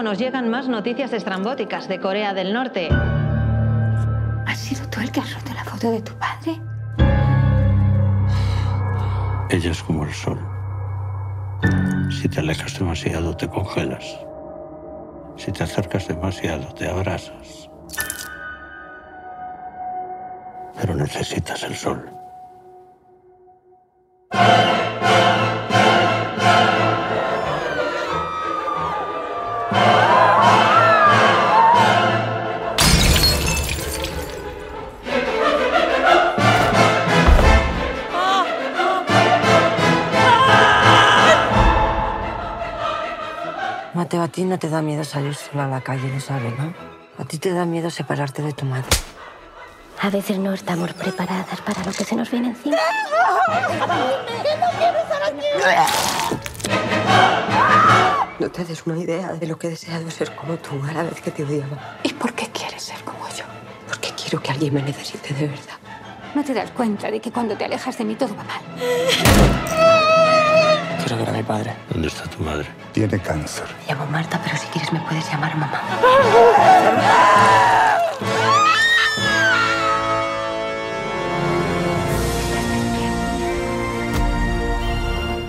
S12: Nos llegan más noticias estrambóticas de Corea del Norte.
S13: ¿Has sido tú el que has roto la foto de tu padre?
S14: Ella es como el sol. Si te alejas demasiado, te congelas. Si te acercas demasiado, te abrasas. Pero necesitas el sol.
S15: Ti no te da miedo salir sola a la calle, lo sabes, ¿no? A ti te da miedo separarte de tu madre.
S13: A veces no estamos preparadas para lo que se nos viene encima.
S15: No te des una idea de lo que he deseado ser como tú a la vez que te odiaba.
S13: ¿Y por qué quieres ser como yo?
S15: Porque quiero que alguien me necesite de verdad.
S13: ¿No te das cuenta de que cuando te alejas de mí todo va mal?
S14: Quiero ver a mi padre. ¿Dónde está tu madre?
S16: Tiene cáncer.
S15: Me llamo Marta, pero si quieres me puedes llamar mamá.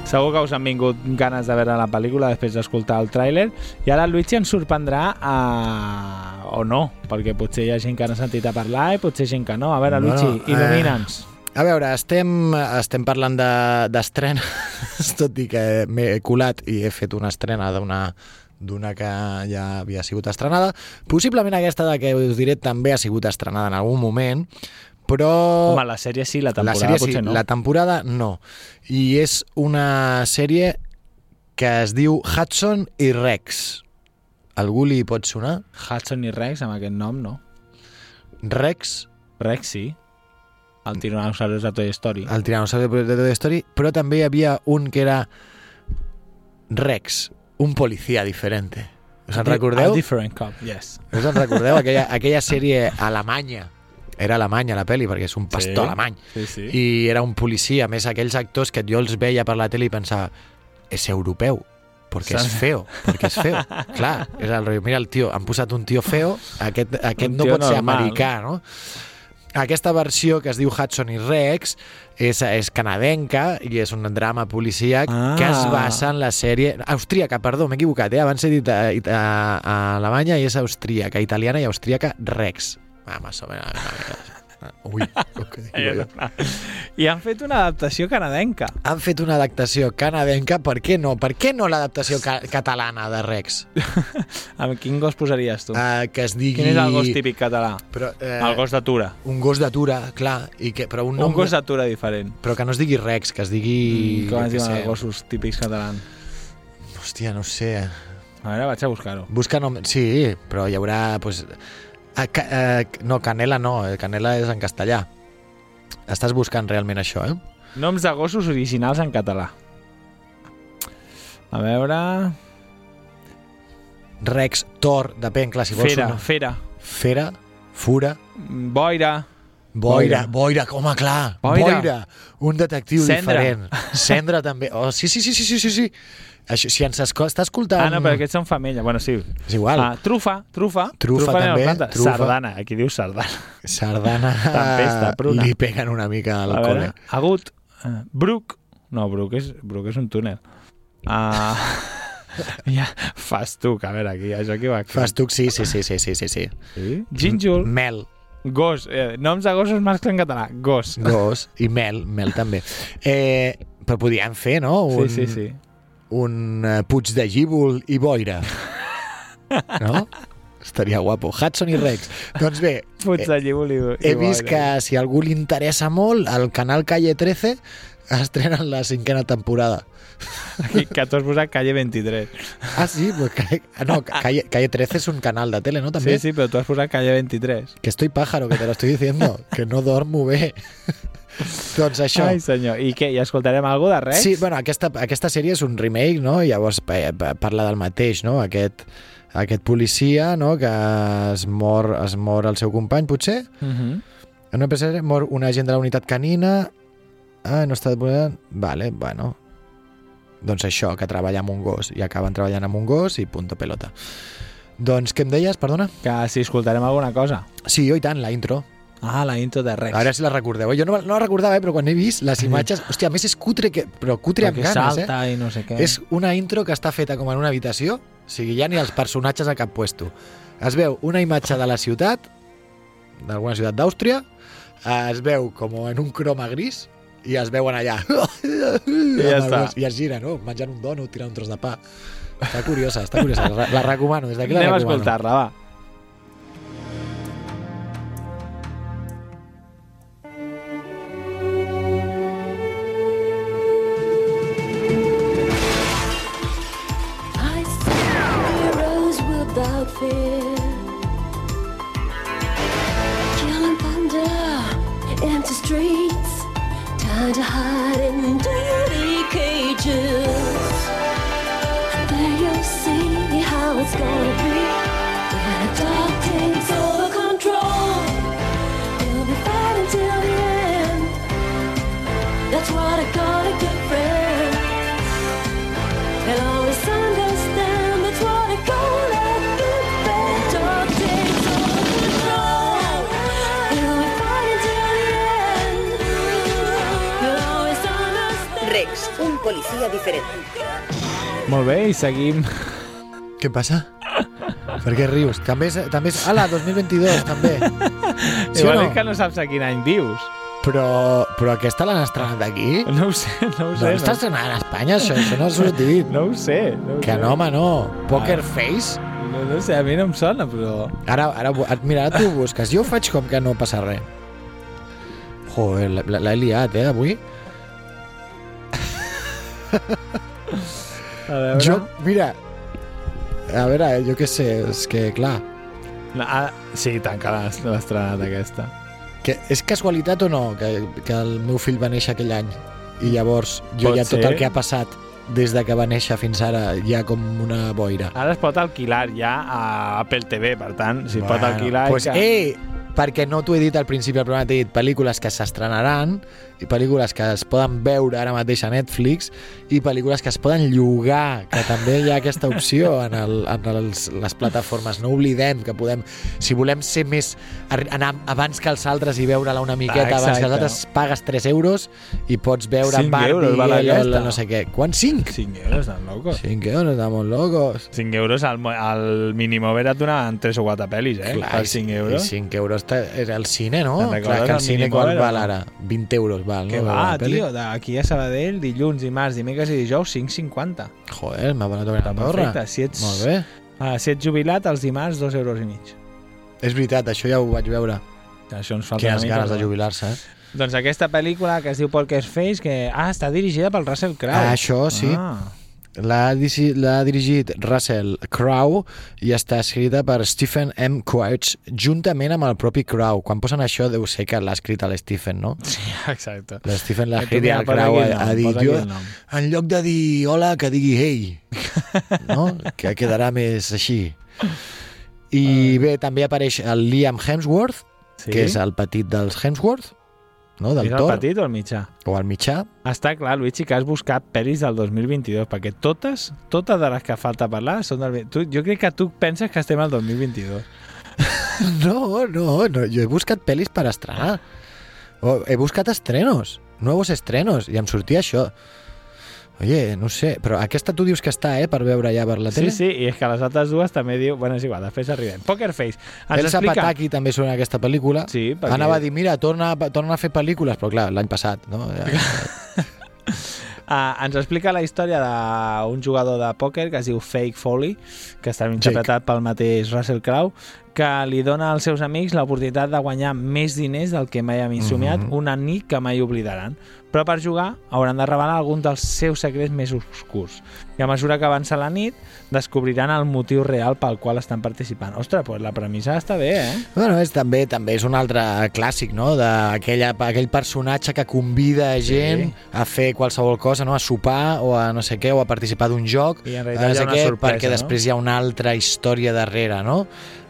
S4: Segur que us han vingut ganes de veure la pel·lícula després d'escoltar el tràiler i ara el Luigi ens sorprendrà a... o no, perquè potser hi ha gent que n'ha sentit a parlar i potser gent que no. A veure,
S5: Bueno,
S4: Luigi,
S5: eh,
S4: il·lumina'ns.
S5: A veure, estem, estem parlant de- d'estrenes, tot i que m'he colat i he fet una estrena d'una d'una que ja havia sigut estrenada. Possiblement aquesta de que us diré també ha sigut estrenada en algun moment, però...
S4: Home, la sèrie sí, la temporada
S5: la sèrie
S4: potser
S5: sí,
S4: no.
S5: la temporada no. I és una sèrie que es diu Hudson i Rex. Algú li pot sonar?
S4: Hudson i Rex, amb aquest nom, no?
S5: Rex?
S4: Rex, sí. El tiranosaurus de Toy Story.
S5: El tiranosaure de Toy Story, però també hi havia un que era Rex, un policia diferente. Us en
S4: A
S5: recordeu?
S4: different cop, yes.
S5: Us en recordeu? Aquella, aquella sèrie alemanya. Era alemanya la pel·li, perquè és un pastor
S4: Sí,
S5: alemany.
S4: sí, sí.
S5: I era un policia. A més, aquells actors que jo els veia per la tele i pensava és europeu, perquè és feo, perquè és feo. Clar, era el mira el tio, han posat un tio feo, aquest, aquest
S4: Un
S5: no pot ser
S4: normal.
S5: americà, no? Aquesta versió que es diu Hudson i Rex és, és canadenca i és un drama policíac
S4: Ah.
S5: que es basa en la sèrie... Austríaca, perdó, m'he equivocat, eh? abans he dit a, a, a Alemanya i és austríaca, italiana i austríaca Rex. Ah, més o menys. Ui, que digo jo.
S4: I han fet una adaptació canadenca.
S5: Han fet una adaptació canadenca, per què no? Per què no l'adaptació ca catalana de Rex?
S4: Amb quin gos posaries tu?
S5: Uh, que es digui...
S4: Quin és el gos típic català?
S5: Però, eh,
S4: el gos d'atura.
S5: Un gos d'atura, clar, i que, però un,
S4: Un,
S5: nom...
S4: gos d'atura diferent.
S5: Però que no es digui Rex, que es digui...
S4: Mm, com es diuen els gossos típics catalans?
S5: Hòstia, no sé.
S4: A veure, vaig a buscar-ho.
S5: Busca nom... Sí, però hi haurà... Pues... Ah, ca... eh, no, Canela no, eh, Canela és en castellà. Estàs buscant realment això, eh?
S4: Noms de gossos originals en català. A veure...
S5: Rex, Thor, depèn, clar, si vols...
S4: Fera,
S5: un-
S4: fera.
S5: Fera, Fura...
S4: Boira.
S5: Boira, boira, home, clar.
S4: Boira.
S5: Boira. Un detectiu
S4: Cendra.
S5: diferent. Cendra també. Oh, sí, sí, sí, sí, sí, sí, sí. Això, si ens està escoltant...
S4: Ah, no, però aquests són femella. Bueno, sí.
S5: És igual.
S4: Ah, trufa, trufa.
S5: Trufa
S4: anem a
S5: també, trufa.
S4: Sardana, aquí diu sardana.
S5: Sardana
S4: Tempesta, pruna.
S5: li peguen una mica al
S4: A
S5: col·le.
S4: agut. Uh, Bruc. No, Bruc és, Bruc és un túnel. Uh, ja, Fastuc, a veure, aquí, això aquí va.
S5: Fastuc, sí, sí, sí, sí, sí, sí. sí.
S4: Sí? Gínjol.
S5: Mel.
S4: Gos. Eh, noms de gossos mascle en català. Gos.
S5: Gos. I mel, mel també. Eh, però podíem fer, no? Un,
S4: Sí, sí, sí.
S5: Un uh, Puig de Gíbol i Boira. No? Estaria guapo. Hudson i Rex. Doncs bé,
S4: Puig de Llibol i, i
S5: he vist que si a algú li interessa molt, el canal Calle 13 estrenen la cinquena temporada.
S4: Aquí, que tu has posat Calle 23.
S5: Ah, sí? Pues calle, no, calle, calle 13 es un canal de tele, ¿no? També.
S4: Sí, sí, però tu has posat Calle 23.
S5: Que estoy pájaro, que te lo estoy diciendo. que no dormo bé. doncs això.
S4: Ai, senyor. I què? I escoltarem alguna de Rex?
S5: Sí, bueno, aquesta, aquesta sèrie és un remake, no? I llavors eh, pa- parla del mateix, no? Aquest, aquest policia, no?, que es mor, es mor el seu company, potser?
S4: Uh -huh.
S5: En una empresa mor un agent de la unitat canina... Ah, no està... Vale, bueno. Doncs això, que treballa amb un gos. I acaben treballant amb un gos i punto pelota. Doncs, què em deies, perdona?
S4: Que si escoltarem alguna cosa.
S5: Sí, jo i tant, la intro.
S4: Ah, la intro de Rex.
S5: A veure si la recordeu. Jo no, no la recordava, eh, però quan he vist les imatges... Hòstia, a més és cutre, que, però cutre amb
S4: Perquè
S5: ganes,
S4: salta
S5: eh?
S4: i no sé què.
S5: És una intro que està feta com en una habitació, o sigui, ja ni els personatges a cap puesto. Es veu una imatge de la ciutat, d'alguna ciutat d'Àustria, eh, es veu com en un croma gris, i es veuen allà. I
S4: ja està.
S5: I es gira, no? Menjant un donut, tirant un tros de pa. Està curiosa, està curiosa. La, la recomano, des d'aquí la
S4: Anem a
S5: recomano.
S4: escoltar-la, va.
S16: I see heroes without fear. Killing thunder, empty streets, hard, hard and
S17: do. Un policía diferente.
S4: Molt bé, i seguim...
S5: Què passa? Per què rius? També és... També és ala, 2022, també. Sí o
S4: Igual
S5: no?
S4: és que no saps a quin any vius.
S5: Però, però aquesta l'han estrenat aquí?
S4: No ho sé, no ho
S5: No,
S4: sé.
S5: està estrenant a Espanya, això, això no ha sortit.
S4: No ho sé. No ho
S5: Que
S4: sé.
S5: no, home, no. Poker
S4: Ah.
S5: Face?
S4: No, no sé, a mi no em sona, però...
S5: Ara, ara, mira, ara tu ho busques. Jo ho faig com que no passa res. Joder, l'he liat, eh, avui.
S4: A veure...
S5: Jo, mira, a veure, jo què sé, és que, clar,
S4: No, ah, sí, l'has estrenat aquesta.
S5: que és casualitat o no que, que el meu fill va néixer aquell any i llavors jo
S4: Pot
S5: ja tot
S4: ser.
S5: el que ha passat des de que va néixer fins ara ha com una boira.
S4: Ara es pot alquilar ja a Apple TV, per tant, si pot
S5: Bueno,
S4: alquilar...
S5: Pues,
S4: que...
S5: eh, perquè no t'ho he dit al principi del programa, t'he dit pel·lícules que s'estrenaran i pel·lícules que es poden veure ara mateix a Netflix i pel·lícules que es poden llogar, que també hi ha aquesta opció en, el, en els, les plataformes. No oblidem que podem, si volem ser més, anar abans que els altres i veure-la una miqueta
S4: Ah,
S5: abans que els altres, pagues 3 euros i pots veure
S4: Cinc
S5: Barbie,
S4: euros val
S5: el- no sé què. Quan? 5?
S4: 5 euros, estan locos.
S5: 5 euros, estamos locos.
S4: 5 euros al, al Minimover et donaven 3 o 4 pel·lis, eh?
S5: Clar,
S4: per
S5: i-
S4: 5
S5: i
S4: euros.
S5: 5 euros era el cine, no? Clar, que el cine quan val ara? 20 euros val,
S4: Que
S5: no?
S4: va, tio, d'aquí a Sabadell, dilluns, dimarts, dimecres i dijous, 5,50.
S5: Joder, m'ha donat una.
S4: Perfecte, si ets,
S5: Molt bé.
S4: Ah, si ets jubilat, els dimarts, 2 euros i mig.
S5: És veritat, això ja ho vaig veure.
S4: Això ens falta
S5: Quines ganes de jubilar-se, eh?
S4: Doncs aquesta pel·lícula que es diu Poker Face, que ah, està dirigida pel Russell Crowe.
S5: Ah, això sí.
S4: Ah.
S5: L'ha dirigit Russell Crowe i està escrita per Stephen M. Quartz juntament amb el propi Crowe. Quan posen això deu ser que l'ha escrit el Stephen, no?
S4: Sí, exacte.
S5: El Stephen l'ha escrit i
S4: mira,
S5: el Crowe ha, ha
S4: nom,
S5: dit
S4: posa aquí
S5: jo, en lloc de dir hola, que digui hey. no? Que quedarà més així. I bé, també apareix el Liam Hemsworth,
S4: Sí?
S5: que és el petit dels Hemsworth, no? del
S4: És el
S5: Thor,
S4: petit o el mitjà?
S5: o el mitjà.
S4: Està clar, Luigi, que has buscat pel·lis del 2022, perquè totes, totes de les que falta parlar són del... Tu, jo crec que tu penses que estem al 2022.
S5: No, no, no, jo he buscat pel·lis per estrenar. He buscat estrenos, nuevos estrenos, i em sortia això. Oye, no sé, però aquesta tu dius que està, eh, per veure ja per la
S4: Sí,
S5: tele?
S4: sí, i és que les altres dues també diu... Bueno, és igual, després arribem. Poker Face. Ens
S5: El
S4: explica...
S5: Zapataki també surt en aquesta pel·lícula.
S4: Sí, perquè-
S5: Anava a dir, mira, torna, torna a fer pel·lícules, però clar, l'any passat, no? Ja,
S4: Uh, ens explica la història d'un jugador de pòquer que es diu Fake Foley, que està interpretat pel mateix Russell Crowe, que li dona als seus amics l'oportunitat de guanyar més diners del que mai havien somiat,
S5: Mhm.
S4: una nit que mai oblidaran. Però per jugar hauran de revelar algun dels seus secrets més obscurs. I a mesura que avança la nit, descobriran el motiu real pel qual estan participant. Ostres, doncs la premissa està bé, eh?
S5: Bueno, és també també és un altre clàssic, no?, d'aquell aquell personatge que convida gent
S4: Sí.
S5: a fer qualsevol cosa, no?, a sopar o a no sé què, o a participar d'un joc,
S4: I en realitat
S5: no
S4: hi ha
S5: sé
S4: una
S5: què,
S4: sorpresa,
S5: perquè
S4: no?
S5: després hi ha una altra història darrere, no?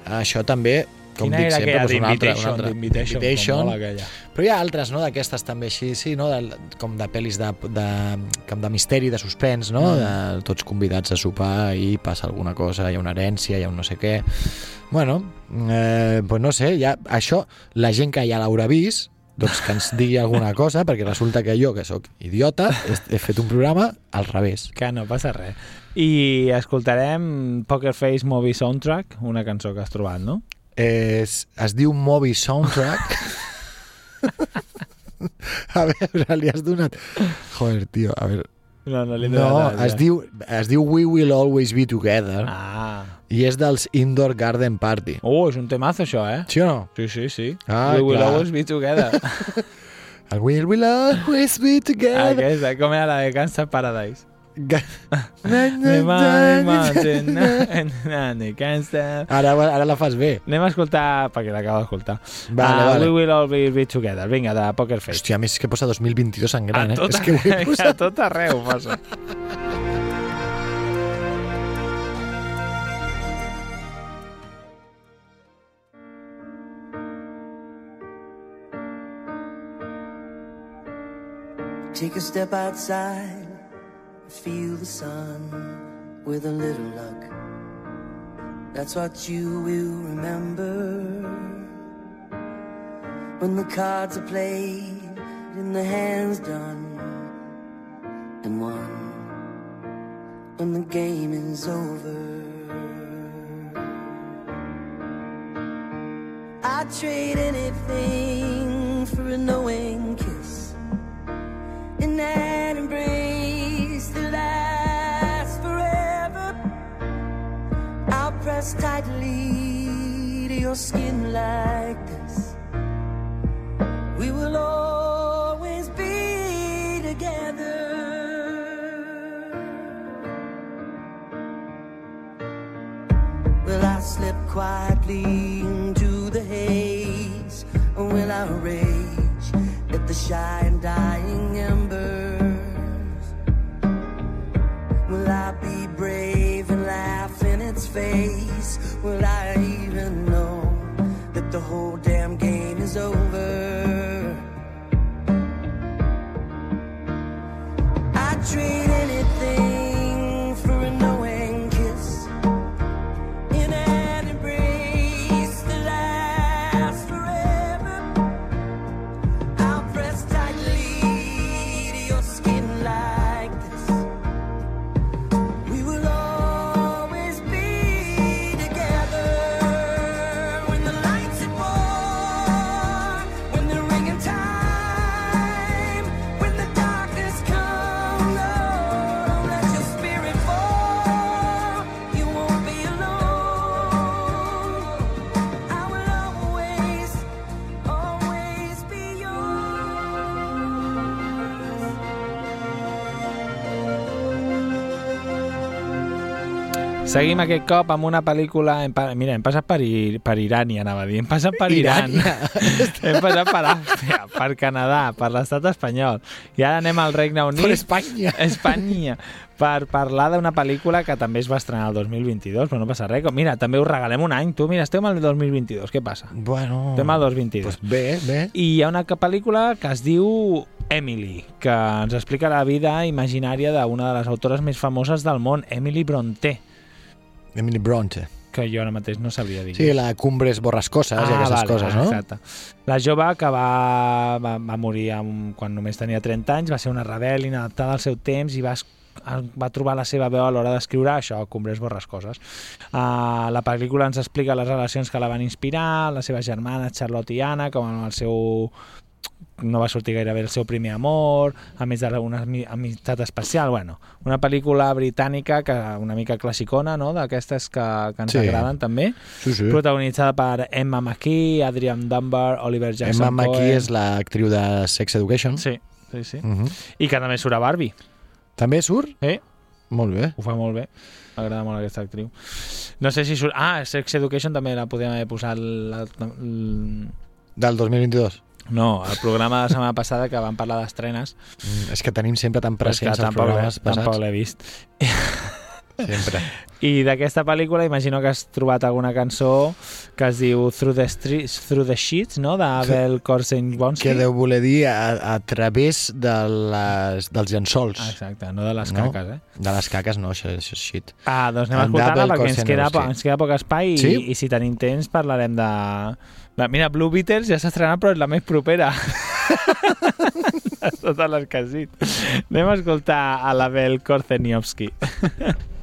S5: Això també, com
S4: Quina
S5: dic
S4: era
S5: sempre, doncs una altra, una altra. Invitation.
S4: aquella.
S5: Però hi ha altres, no?, d'aquestes també així, sí, no?, de, com de pel·lis de, de, com de misteri, de suspens, no?,
S4: Mm.
S5: de tots convidats a sopar i passa alguna cosa, hi ha una herència, hi ha un no sé què... Bueno, eh, pues no sé, ja, això, la gent que ja l'haurà vist, doncs que ens digui alguna cosa, perquè resulta que jo, que sóc idiota, he, he fet un programa al revés.
S4: Que no passa res. I escoltarem Poker Face Movie Soundtrack, una cançó que has trobat, no?
S5: Es, es diu Movie Soundtrack. a veure, li has donat... Joder, tio, a veure...
S4: No, no li
S5: No,
S4: donat
S5: es
S4: ja.
S5: diu, es diu We Will Always Be Together
S4: Ah.
S5: i és dels Indoor Garden Party.
S4: Oh, és un temazo, això, eh?
S5: Sí o no?
S4: Sí, sí, sí.
S5: Ah,
S4: We will
S5: clar.
S4: always be together.
S5: We Will Always Be Together.
S4: Aquesta, com era la de Gangsta Paradise?
S5: Ara, ara la fas bé.
S4: Anem a escoltar, perquè l'acabo d'escoltar.
S5: Vale,
S4: Ah,
S5: vale.
S4: We will always be together. Vinga, de Poker Face.
S5: Hòstia, a més que posa 2022 en gran,
S4: a
S5: eh?
S4: tot,
S5: És que ho he
S4: a
S5: posat.
S4: tot arreu posa.
S18: Take a step outside, feel the sun with a little luck. That's what you will remember when the cards are played and the hands done and won. When the game is over, I'd trade anything for a knowing kiss Tightly to your skin like this. We will always be together. Will I slip quietly into the haze? Or will I rage at the shy and dying embers? Will I be brave and laugh in its face? Will I even know that the whole damn game is over? I'd trade
S4: Seguim aquest cop amb una pel·lícula... Hem, mira, hem passat per, I, per Irània, anava a dir. Hem passat per Iran. Hem passat per Àustria, per Canadà, per l'estat espanyol. I ara anem al Regne Unit.
S5: Per Espanya.
S4: Espanya. Per parlar d'una pel·lícula que també es va estrenar el 2022, però no passa res. Mira, també us regalem un any. Tu, mira, estem al 2022. Què passa?
S5: Bueno...
S4: Estem al 2022.
S5: Pues bé, bé.
S4: I hi ha una pel·lícula que es diu Emily, que ens explica la vida imaginària d'una de les autores més famoses del món, Emily Brontë,
S5: Emily Bronte.
S4: que jo ara mateix no sabria dir.
S5: Sí, la Cumbres Borrascoses i aquestes
S4: vale,
S5: coses, no?
S4: Exacte. La jove que va, va, va morir amb, quan només tenia 30 anys, va ser una rebel inadaptada al seu temps i va, va trobar la seva veu a l'hora d'escriure això, Cumbres Borrascoses. Uh, la pel·lícula ens explica les relacions que la van inspirar, les seves germanes, Charlotte i Anna, com amb el seu no va sortir gairebé el seu primer amor, a més d'una ami- amistat especial. Bueno, una pel·lícula britànica que una mica classicona, no?, d'aquestes que, que ens
S5: Sí.
S4: agraden també,
S5: Sí, sí.
S4: protagonitzada per Emma McKee, Adrian Dunbar, Oliver Jackson
S5: Emma McKee
S4: Cohen.
S5: és l'actriu de Sex Education.
S4: Sí, sí, sí.
S5: Mhm.
S4: I que també surt a Barbie.
S5: També surt?
S4: Sí.
S5: Molt bé.
S4: Ho fa molt bé. M'agrada molt aquesta actriu. No sé si surt... Ah, Sex Education també la podíem haver posat... La.
S5: Del 2022.
S4: No, el programa de la setmana passada que vam parlar d'estrenes.
S5: Mm, és que tenim sempre tan presents els programes passats.
S4: Tampoc l'he vist.
S5: Sempre.
S4: I d'aquesta pel·lícula imagino que has trobat alguna cançó que es diu Through the, Streets, Through the Sheets, no?, d'Abel Korsenbonski.
S5: Que deu voler dir a, a través de les, dels llençols.
S4: Ah, exacte, no de les
S5: No?
S4: caques, eh?
S5: De les caques no, això, això és shit.
S4: Ah, doncs anem a
S5: En
S4: escoltar-la
S5: Double
S4: perquè ens queda, ens queda poc espai i,
S5: Sí?
S4: i si tenim temps parlarem de... de mira, Blue Beatles ja s'ha estrenat però és la més propera. de totes les que has dit. Anem a escoltar a l'Abel Korzeniowski.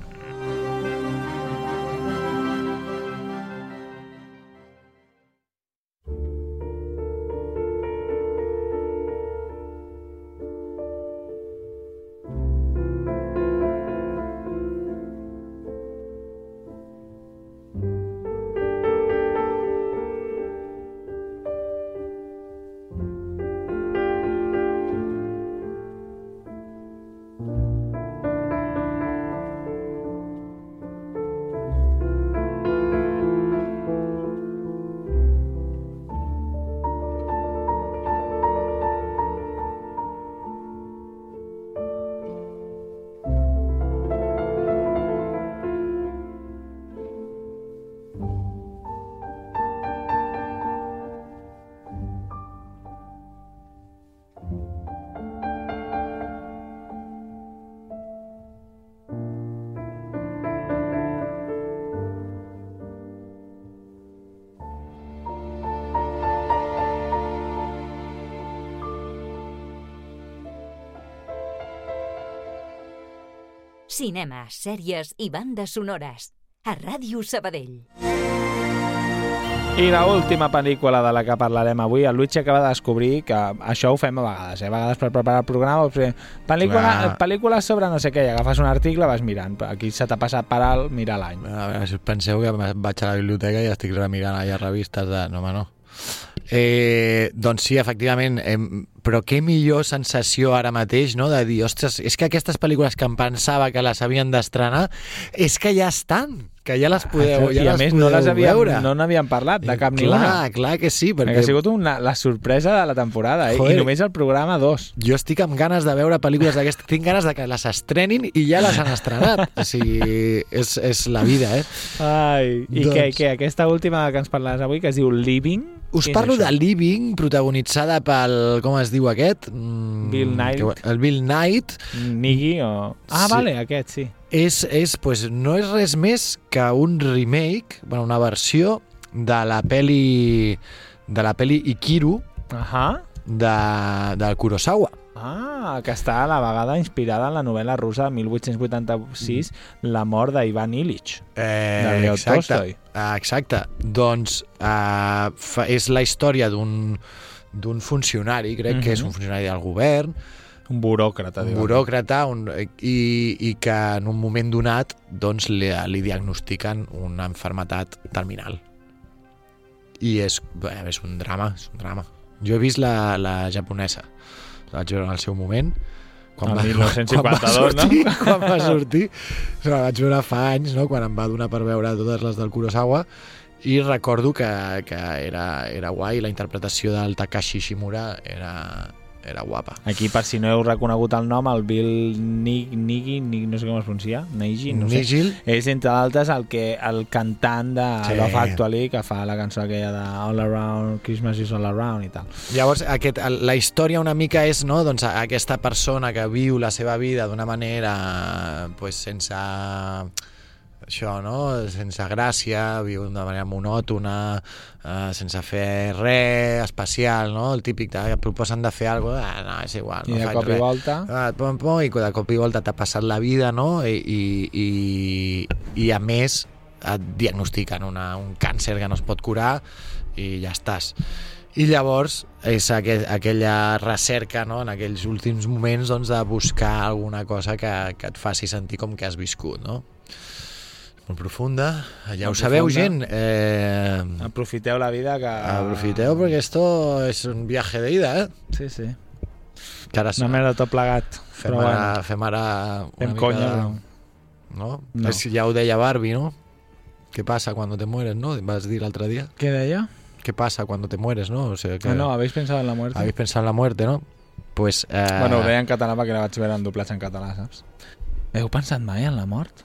S8: Cinema, sèries i bandes sonores. A Ràdio Sabadell.
S4: I la última pel·lícula de la que parlarem avui, el Luigi acaba de descobrir que això ho fem a vegades, eh? a vegades per preparar el programa, fer pel·lícula,
S5: Clar.
S4: pel·lícula sobre no sé què, i agafes un article, vas mirant, aquí se t'ha passat per alt mirar l'any.
S5: A veure, si penseu que vaig a la biblioteca i estic remirant allà revistes de... No, home, no. Eh, doncs sí, efectivament, eh, però què millor sensació ara mateix, no?, de dir, ostres, és que aquestes pel·lícules que em pensava que les havien d'estrenar, és que ja estan, que ja les podeu, ja
S4: I a
S5: les
S4: més
S5: podeu
S4: no les havíem,
S5: veure.
S4: no n'havíem parlat de cap ni
S5: clar,
S4: una.
S5: clar que sí,
S4: Perquè ha sigut una, la sorpresa de la temporada, eh?
S5: Joder.
S4: i només el programa 2.
S5: jo estic amb ganes de veure pel·lícules d'aquestes, tinc ganes de que les estrenin i ja les han estrenat. O sigui, és, és la vida, eh?
S4: Ai, I
S5: Doncs-
S4: què, què, aquesta última que ens parlaràs avui, que es diu Living...
S5: Us
S4: què
S5: parlo de Living, protagonitzada pel... Com es diu aquest? Mm,
S4: Bill Knight.
S5: que- El Bill Knight.
S4: Nigui o... Ah,
S5: Sí.
S4: vale, aquest, sí.
S5: És, és, pues, no és res més que un remake, bueno, una versió de la peli de la peli Ikiru
S4: Ahà.
S5: de, del Kurosawa.
S4: Ah, que està a la vegada inspirada en la novel·la russa de 1886, La mort d'Ivan Illich,
S5: Eh,
S4: de
S5: exacte,
S4: Tolstoi.
S5: Ah, exacte. Doncs eh, fa, és la història d'un funcionari, crec que és
S4: Mhm.
S5: un funcionari del govern,
S4: Un buròcrata,
S5: un buròcrata un, i, i que en un moment donat doncs, li, li diagnostiquen una enfermetat terminal. I és, bé, és un drama, és un drama. Jo he vist la, la japonesa, vaig veure en el seu moment,
S4: El
S5: va,
S4: 1952,
S5: quan va sortir,
S4: no?
S5: quan va sortir, la vaig veure fa anys, no? quan em va donar per veure totes les del Kurosawa, i recordo que, que era, era guai, la interpretació del Takashi Shimura era, era guapa.
S4: Aquí, per si no heu reconegut el nom, el Bill Nig, Nigi, Nig, no sé com es pronuncia, Nigi, no sé.
S5: Nigel.
S4: És, entre d'altres, el, que, el cantant de
S5: Sí.
S4: Love Actually, que fa la cançó aquella de All Around, Christmas is All Around i tal.
S5: Llavors, aquest, la història una mica és no, doncs, aquesta persona que viu la seva vida d'una manera pues, sense això, no? sense gràcia, viu d'una manera monòtona, eh, sense fer res especial, no? el típic de, que et proposen de fer alguna cosa, ah, no, és igual,
S4: I
S5: no
S4: de
S5: faig
S4: cop i
S5: res.
S4: volta...
S5: Ah, pom, pom, I de cop i volta t'ha passat la vida, no? I, i, i, i a més et diagnostiquen una, un càncer que no es pot curar i ja estàs. I llavors és aquell, aquella recerca no? en aquells últims moments doncs, de buscar alguna cosa que, que et faci sentir com que has viscut. No? Molt profunda. Ja
S4: Molt
S5: ho sabeu,
S4: profunda.
S5: gent. Eh,
S4: Aprofiteu la vida que...
S5: aprofiteu perquè esto és un viaje de ida, eh?
S4: Sí, sí.
S5: Que ara
S4: Una merda tot plegat.
S5: fem,
S4: Però
S5: ara,
S4: bueno,
S5: fem ara una
S4: Fem
S5: mica
S4: conya,
S5: de- No?
S4: No.
S5: És, ja ho deia Barbie, no? ¿Qué pasa cuando te mueres, no? Vas dir l'altre dia.
S4: ¿Qué deia?
S5: ¿Qué pasa cuando te mueres, no? O sea, que
S4: Ah, no, habéis pensado en la muerte.
S5: habéis pensado en la muerte, no? Pues... Eh,
S4: Bueno, ho deia en català perquè la vaig veure en doblats en català, saps? Heu pensat mai en la mort?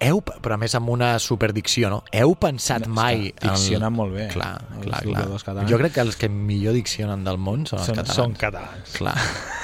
S5: Heu, però a més amb una superdicció, no? Heu pensat
S4: No,
S5: mai...
S4: que diccionen molt bé,
S5: Clar,
S4: els
S5: clar, clar. Jo crec que els que millor diccionen del món són els
S4: Són-
S5: catalans.
S4: són catalans.
S5: Clar,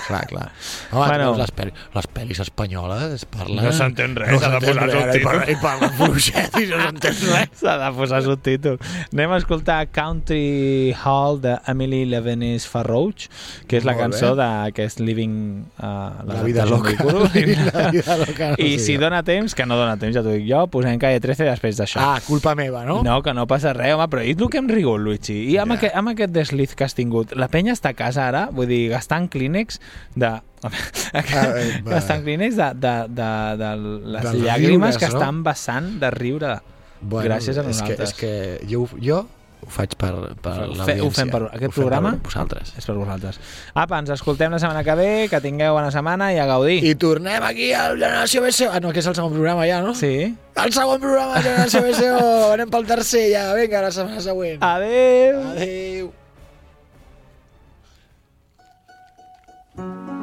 S5: clar, clar. Home,
S4: Bueno.
S5: bueno, les, pel les pel·lis espanyoles parlen...
S4: No s'entén res,
S5: no
S4: s'ha de posar
S5: res,
S4: subtítols.
S5: I parlen, fluixet i no s'entén res.
S4: S'ha de posar subtítol. Anem a escoltar Country Hall de Emily Levenis Farrouch, que és la
S5: Molt
S4: cançó d'aquest Living... Uh,
S5: La vida loca. La vida loca, no
S4: I si dona temps, que no dona temps, ja t'ho dic jo, posem calle 13 després d'això.
S5: Ah, culpa meva, no?
S4: No, que no passa res, home, però i el que hem rigut, Luigi? I amb,
S5: Ja.
S4: aquest, amb aquest desliz que has tingut, la penya està a casa ara, vull dir, gastant clínex de...
S5: eh, va.
S4: gastant clínex de, de, de, de les
S5: Dels
S4: llàgrimes
S5: riures,
S4: que
S5: no?
S4: estan vessant de riure gràcies a
S5: és que,
S4: nosaltres.
S5: és que jo, jo ho faig per, per l'audiència.
S4: Ho fem per aquest programa?
S5: Per vosaltres.
S4: És per vosaltres. Apa, ens escoltem la setmana que ve, que tingueu bona setmana i a gaudir.
S5: I tornem aquí al Generació BCO. Ah, no, que és el segon programa ja, no?
S4: Sí.
S5: El segon programa de Generació BCO. Anem pel tercer ja. Vinga, la setmana següent.
S4: Adéu.
S5: Adéu. Adéu.